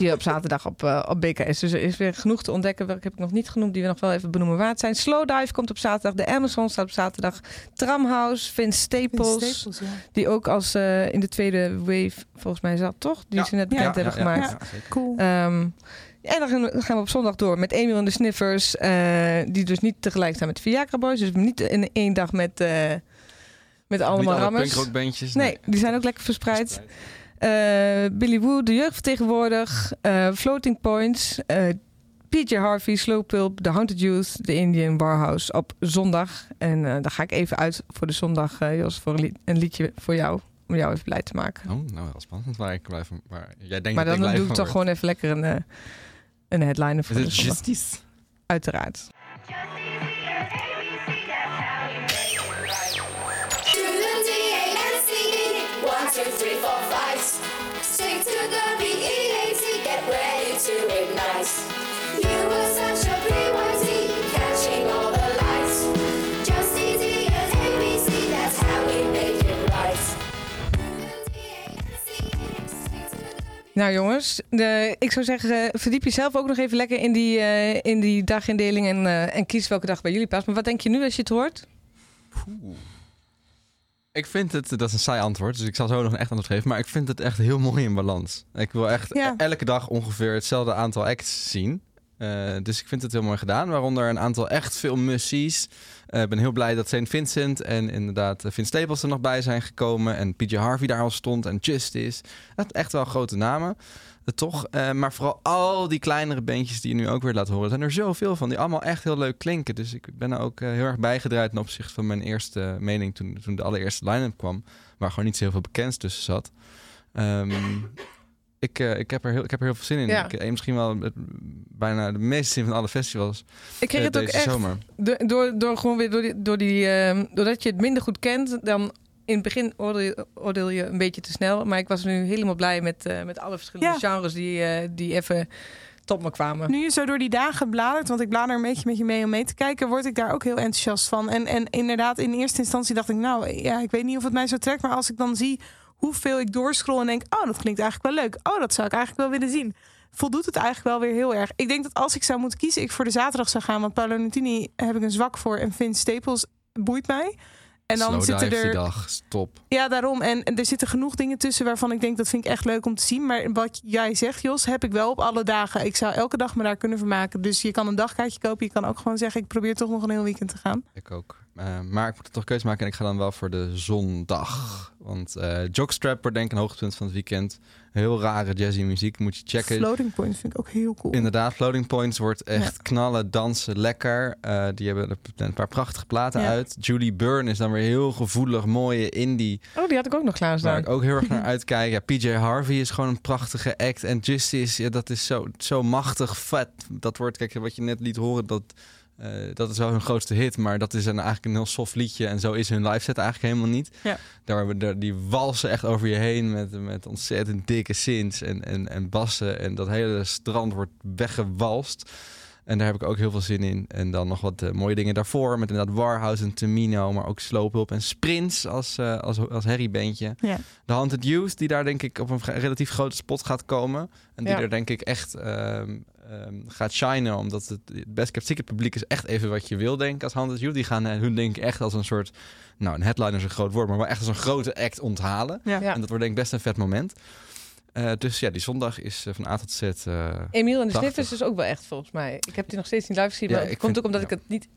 Je op zaterdag op, eh, op BKS. Dus er is weer genoeg te ontdekken. Welke heb ik nog niet genoemd die we nog wel even benoemen waard zijn. Slowdive komt op zaterdag. De Amazon staat op zaterdag. Tramhouse, Vince Staples. Vince Staples, ja. Die ook als eh, in de tweede wave volgens mij zat, toch? Die Ja. ze net bekend Ja, hebben ja, ja, gemaakt. Cool. Ehm, en dan gaan we- op zondag door met Emil en de Sniffers. eh, die dus niet tegelijk staan met Viagra Boys. Dus niet in één dag met, eh, met Niet allemaal alle rammers. punkrockbandjes. Nee, die zijn ook lekker verspreid. Billy Woo, de jeugdvertegenwoordiger. eh Floating Points. eh, PJ Harvey, Slow Pulp, The Haunted Youth, The Indian Warhouse op zondag. En eh daar ga ik even uit voor de zondag, eh, Jos, voor een, lied- een liedje voor jou. Om jou even blij te maken. Oh, nou wel spannend waar ik blij van. Waar jij denkt maar dat dan ik blij doe ik toch word. gewoon even lekker een, eh, een headliner voor Is de het justice? Uiteraard. Nou jongens, de, ik zou zeggen, verdiep jezelf ook nog even lekker in die, eh, in die dagindeling en, eh, en kies welke dag bij jullie past. Maar wat denk je nu als je het hoort? Ik vind het, dat is een saai antwoord, dus ik zal zo nog een echt antwoord geven. Maar ik vind het echt heel mooi in balans. Ik wil echt Ja. elke dag ongeveer hetzelfde aantal acts zien. Eh, dus ik vind het heel mooi gedaan. Waaronder een aantal echt veel mussies. Eh, Ik ben heel blij dat St. Vincent en inderdaad eh, Vince Staples er nog bij zijn gekomen. En PJ Harvey daar al stond en Justice. Dat echt wel grote namen. Eh, toch? Eh, maar vooral al die kleinere bandjes die je nu ook weer laat horen. Er zijn er zoveel van die allemaal echt heel leuk klinken. Dus ik ben er ook eh, heel erg bijgedraaid ten opzichte van mijn eerste mening toen, toen de allereerste line-up kwam. Waar gewoon niet zo heel veel bekends tussen zat. Ehm, [laughs] ik, eh, ik, heb er heel, ik heb er heel veel zin in. Ja. Ik, eh, misschien wel het- bijna de meeste zin van alle festivals. Ik kreeg eh, het ook echt zomer. door, door, door gewoon weer door die, door die ehm, doordat je het minder goed kent, dan in het begin oordeel je, oordeel je een beetje te snel. Maar ik was nu helemaal blij met, eh, met alle verschillende Ja. genres die, eh, die even tot me kwamen. Nu je zo door die dagen bladert, want ik blader een beetje met je mee om mee te kijken, word ik daar ook heel enthousiast van. En, en inderdaad, in eerste instantie dacht ik, nou ja, ik weet niet of het mij zo trekt, maar als ik dan zie hoeveel ik doorscroll en denk, oh, dat klinkt eigenlijk wel leuk. Oh, dat zou ik eigenlijk wel willen zien. Voldoet het eigenlijk wel weer heel erg. Ik denk dat als ik zou moeten kiezen, ik voor de zaterdag zou gaan, want Paolo Nutini heb ik een zwak voor en Vince Staples boeit mij. En dan Slow zitten er. die dag, stop. Ja, daarom. En er zitten genoeg dingen tussen waarvan ik denk dat vind ik echt leuk om te zien. Maar wat jij zegt, Jos, heb ik wel op alle dagen. Ik zou elke dag me daar kunnen vermaken. Dus je kan een dagkaartje kopen. Je kan ook gewoon zeggen, ik probeer toch nog een heel weekend te gaan. Ik ook. Eh, maar ik moet er toch keuze maken en ik ga dan wel voor de zondag. Want Jockstrap wordt denk ik een hoogtepunt van het weekend. Heel rare jazzy muziek, moet je checken. Floating Point vind ik ook heel cool. Inderdaad, Floating Points wordt echt knallen, dansen, lekker. Eh, die hebben er een paar prachtige platen Ja. uit. Julie Byrne is dan weer heel gevoelig, mooie indie. Oh, die had ik ook nog Waar klaarstaan. ik ook heel erg naar uitkijk. Ja, PJ Harvey is gewoon een prachtige act. En Justice, ja, dat is zo, zo machtig vet. Dat wordt, kijk, wat je net liet horen, dat, eh, dat is wel hun grootste hit. Maar dat is een, eigenlijk een heel soft liedje. En zo is hun live set eigenlijk helemaal niet. Ja. Daar, daar, die walsen echt over je heen met, met ontzettend dikke synths en, en, en bassen. En dat hele strand wordt weggewalst. En daar heb ik ook heel veel zin in. En dan nog wat eh, mooie dingen daarvoor. Met inderdaad Warhouse en Tamino. Maar ook Slowpulp en Sprints als, eh als, als herriebandje. Ja. De Haunted Youth, die daar denk ik op een relatief grote spot gaat komen. En die Ja. er denk ik echt ehm, ehm, gaat shinen. Omdat het, het Best Kept Secret publiek is echt even wat je wil denken als Youth. Die gaan eh, hun denk ik echt als een soort... Nou, een headliner is een groot woord, maar wel echt als een grote act onthalen. Ja. Ja. En dat wordt denk ik best een vet moment. Eh, dus ja, die zondag is eh, van A tot Z. eh, Emiel en de 80. Sniff is dus ook wel echt volgens mij. Ik heb die nog steeds niet live gezien, Ja, maar het komt vind- ook omdat ik het niet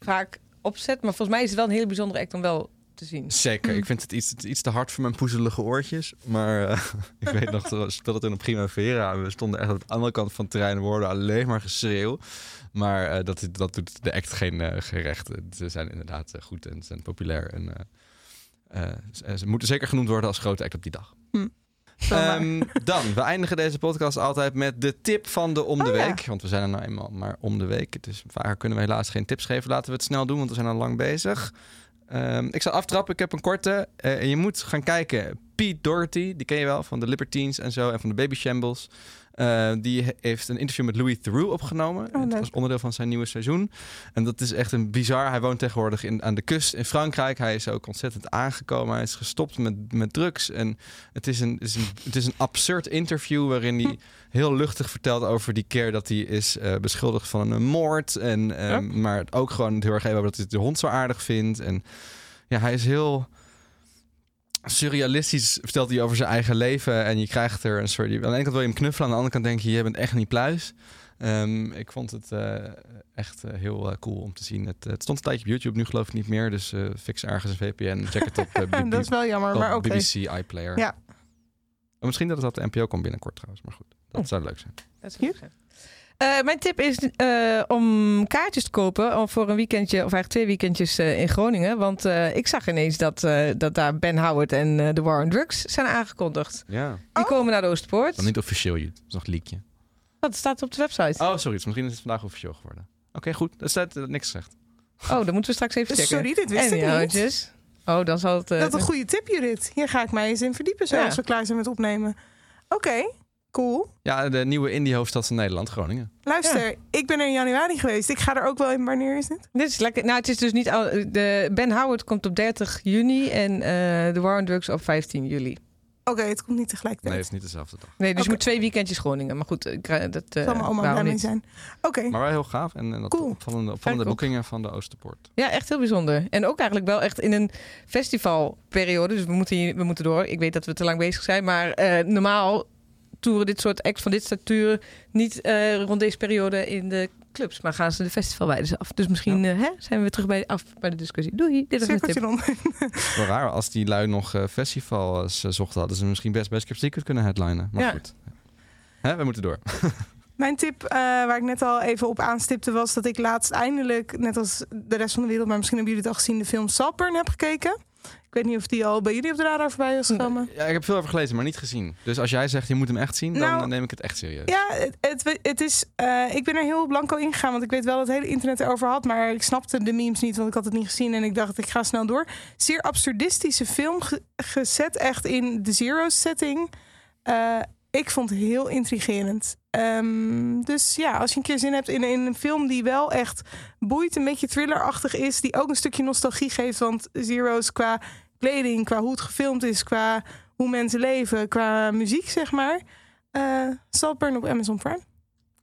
vaak opzet. Maar volgens mij is het wel een hele bijzondere act om wel te zien. Zeker. Ik vind het iets, het iets te hard voor mijn poezelige oortjes. Maar eh, [laughs] ik weet nog, we speelden toen op Primavera. En we stonden echt aan de andere kant van het terrein. en we hoorden alleen maar geschreeuw. Maar eh, dat, dat doet de act geen, eh, geen recht. Ze zijn inderdaad eh, goed en ze zijn populair. En, eh, eh, ze, moeten zeker genoemd worden als grote act op die dag. Ehm, dan, we eindigen deze podcast altijd met de tip van de om de Oh, ja. week. Want we zijn er nou eenmaal maar om de week. Dus vaker kunnen we helaas geen tips geven. Laten we het snel doen, want we zijn al lang bezig. Ehm, ik zal aftrappen, ik heb een korte. Eh, je moet gaan kijken. Pete Doherty, die ken je wel van de Libertines en zo. En van de Baby Shambles. Eh, die he- heeft een interview met Louis Theroux opgenomen. Oh, was onderdeel van zijn nieuwe seizoen. En dat is echt een bizar. Hij woont tegenwoordig in, aan de kust in Frankrijk. Hij is ook ontzettend aangekomen. Hij is gestopt met, met drugs. En het is, een, het, is een, het is een absurd interview waarin hij [laughs] heel luchtig vertelt over die keer dat hij is eh, beschuldigd van een moord. En, ehm, Maar ook gewoon heel erg even over dat hij de hond zo aardig vindt. En ja, hij is heel surrealistisch vertelt hij over zijn eigen leven. En je krijgt er een soort... Aan de ene kant wil je hem knuffelen. Aan de andere kant denk je, je bent echt niet pluis. Ehm, ik vond het eh, echt eh, heel eh, cool om te zien. Het, het stond een tijdje op YouTube, nu geloof ik niet meer. Dus eh, fix ergens een VPN, check het op [laughs] Dat is wel jammer, maar oké. BBC iPlayer. Ja. Oh, misschien dat het op de NPO komt binnenkort trouwens, maar goed. Dat zou leuk zijn. Dat is goed. Eh, mijn tip is eh, om kaartjes te kopen om voor een weekendje, of eigenlijk twee weekendjes eh, in Groningen. Want eh, ik zag ineens dat, eh, dat daar Ben Howard en eh, The War on Drugs zijn aangekondigd. Ja. Die komen naar de Oosterpoort. Dan niet officieel, het is nog een leakje. Dat staat op de website. Oh, sorry, misschien is het vandaag officieel geworden. Oké, goed. Er staat niks gezegd. Oh, dan moeten we straks even checken. Sorry, dit wist en ik niet. Oh, dan zal het... eh, Dat is een goede tip, Judith. Hier ga ik mij eens in verdiepen zo Ja. als we klaar zijn met opnemen. Oké, cool. Ja, de nieuwe indie-hoofdstad van Nederland, Groningen. Luister, ik ben er in januari geweest. Ik ga er ook wel in. Wanneer is dit? Dit is lekker. Nou, het is dus niet al. De Ben Howard komt op 30 juni en eh de War on Drugs op 15 juli. Oké, het komt niet tegelijkertijd. Nee, het is niet dezelfde dag. Nee, dus je moet twee weekendjes Groningen. Maar goed, ik krijg- dat uh, Zal mijn oma blij mee zijn. Oké. Maar wel heel gaaf. En, en dat Cool. opvallende, opvallende Kijk op. boekingen van de Oosterpoort. Ja, echt heel bijzonder. En ook eigenlijk wel echt in een festivalperiode. Dus we moeten, hier, we moeten door. Ik weet dat we te lang bezig zijn. Maar eh, normaal toeren dit soort acts van dit statuur niet eh, rond deze periode in de clubs. Maar gaan ze de festivalwijden af. Dus misschien eh, hè, zijn we weer terug bij, af bij de discussie. Doei, dit was mijn Cirkeltje tip. rond. Wel raar, als die lui nog eh, festivals zochten, hadden ze misschien best Best Kept Secret kunnen headlinen. Maar Ja. goed. Hè, we moeten door. [laughs] Mijn tip, eh, waar ik net al even op aanstipte, was dat ik laatst eindelijk, net als de rest van de wereld, maar misschien hebben jullie het al gezien, de film Saltburn heb gekeken. Ik weet niet of die al bij jullie op de radar voorbij is gekomen. Ja, ik heb veel over gelezen, maar niet gezien. Dus als jij zegt, je moet hem echt zien, dan Nou, neem ik het echt serieus. Ja, het, het, het is. eh, ik ben er heel blanco ingegaan, want ik weet wel dat het hele internet erover had, maar ik snapte de memes niet, want ik had het niet gezien en ik dacht, ik ga snel door. Zeer absurdistische film, ge- gezet echt in de zero setting. Eh, ik vond het heel intrigerend. Ehm, dus ja, als je een keer zin hebt in, in een film die wel echt boeit, een beetje thrillerachtig is, die ook een stukje nostalgie geeft, want Zero's qua kleding, qua hoe het gefilmd is, qua hoe mensen leven, qua muziek, zeg maar. Eh Saltburn op Amazon Prime.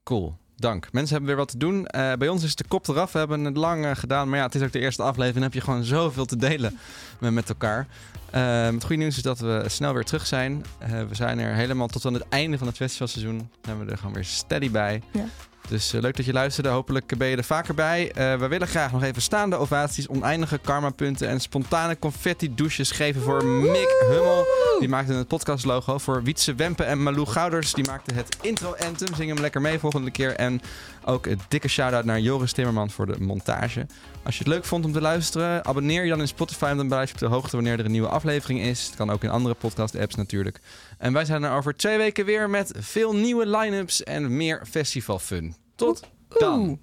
Cool. Dank. Mensen hebben weer wat te doen. Eh, bij ons is de kop eraf. We hebben het lang eh, gedaan. Maar ja, het is ook de eerste aflevering. Dan heb je gewoon zoveel te delen [laughs] met, met elkaar. Eh, het goede nieuws is dat we snel weer terug zijn. We zijn er helemaal tot aan het einde van het festivalseizoen. Dan hebben we er gewoon weer steady bij. Ja. Dus eh, leuk dat je luisterde. Hopelijk ben je er vaker bij. Eh, we willen graag nog even staande ovaties, oneindige karmapunten en spontane confetti-douches geven voor Mick Hummel. Die maakte het podcastlogo. Voor Wietse Wempe en Malou Gouders. Die maakten het intro-anthem. Zing hem lekker mee volgende keer. En ook een dikke shout-out naar Joris Timmerman voor de montage. Als je het leuk vond om te luisteren, abonneer je dan in Spotify. en Dan blijf je op de hoogte wanneer er een nieuwe aflevering is. Het kan ook in andere podcast-apps natuurlijk. En wij zijn er over twee weken weer met veel nieuwe line-ups en meer festivalfun. Tot dan.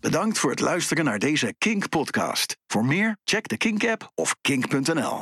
Bedankt voor het luisteren naar deze Kink podcast. Voor meer, check de Kink app of kink.nl.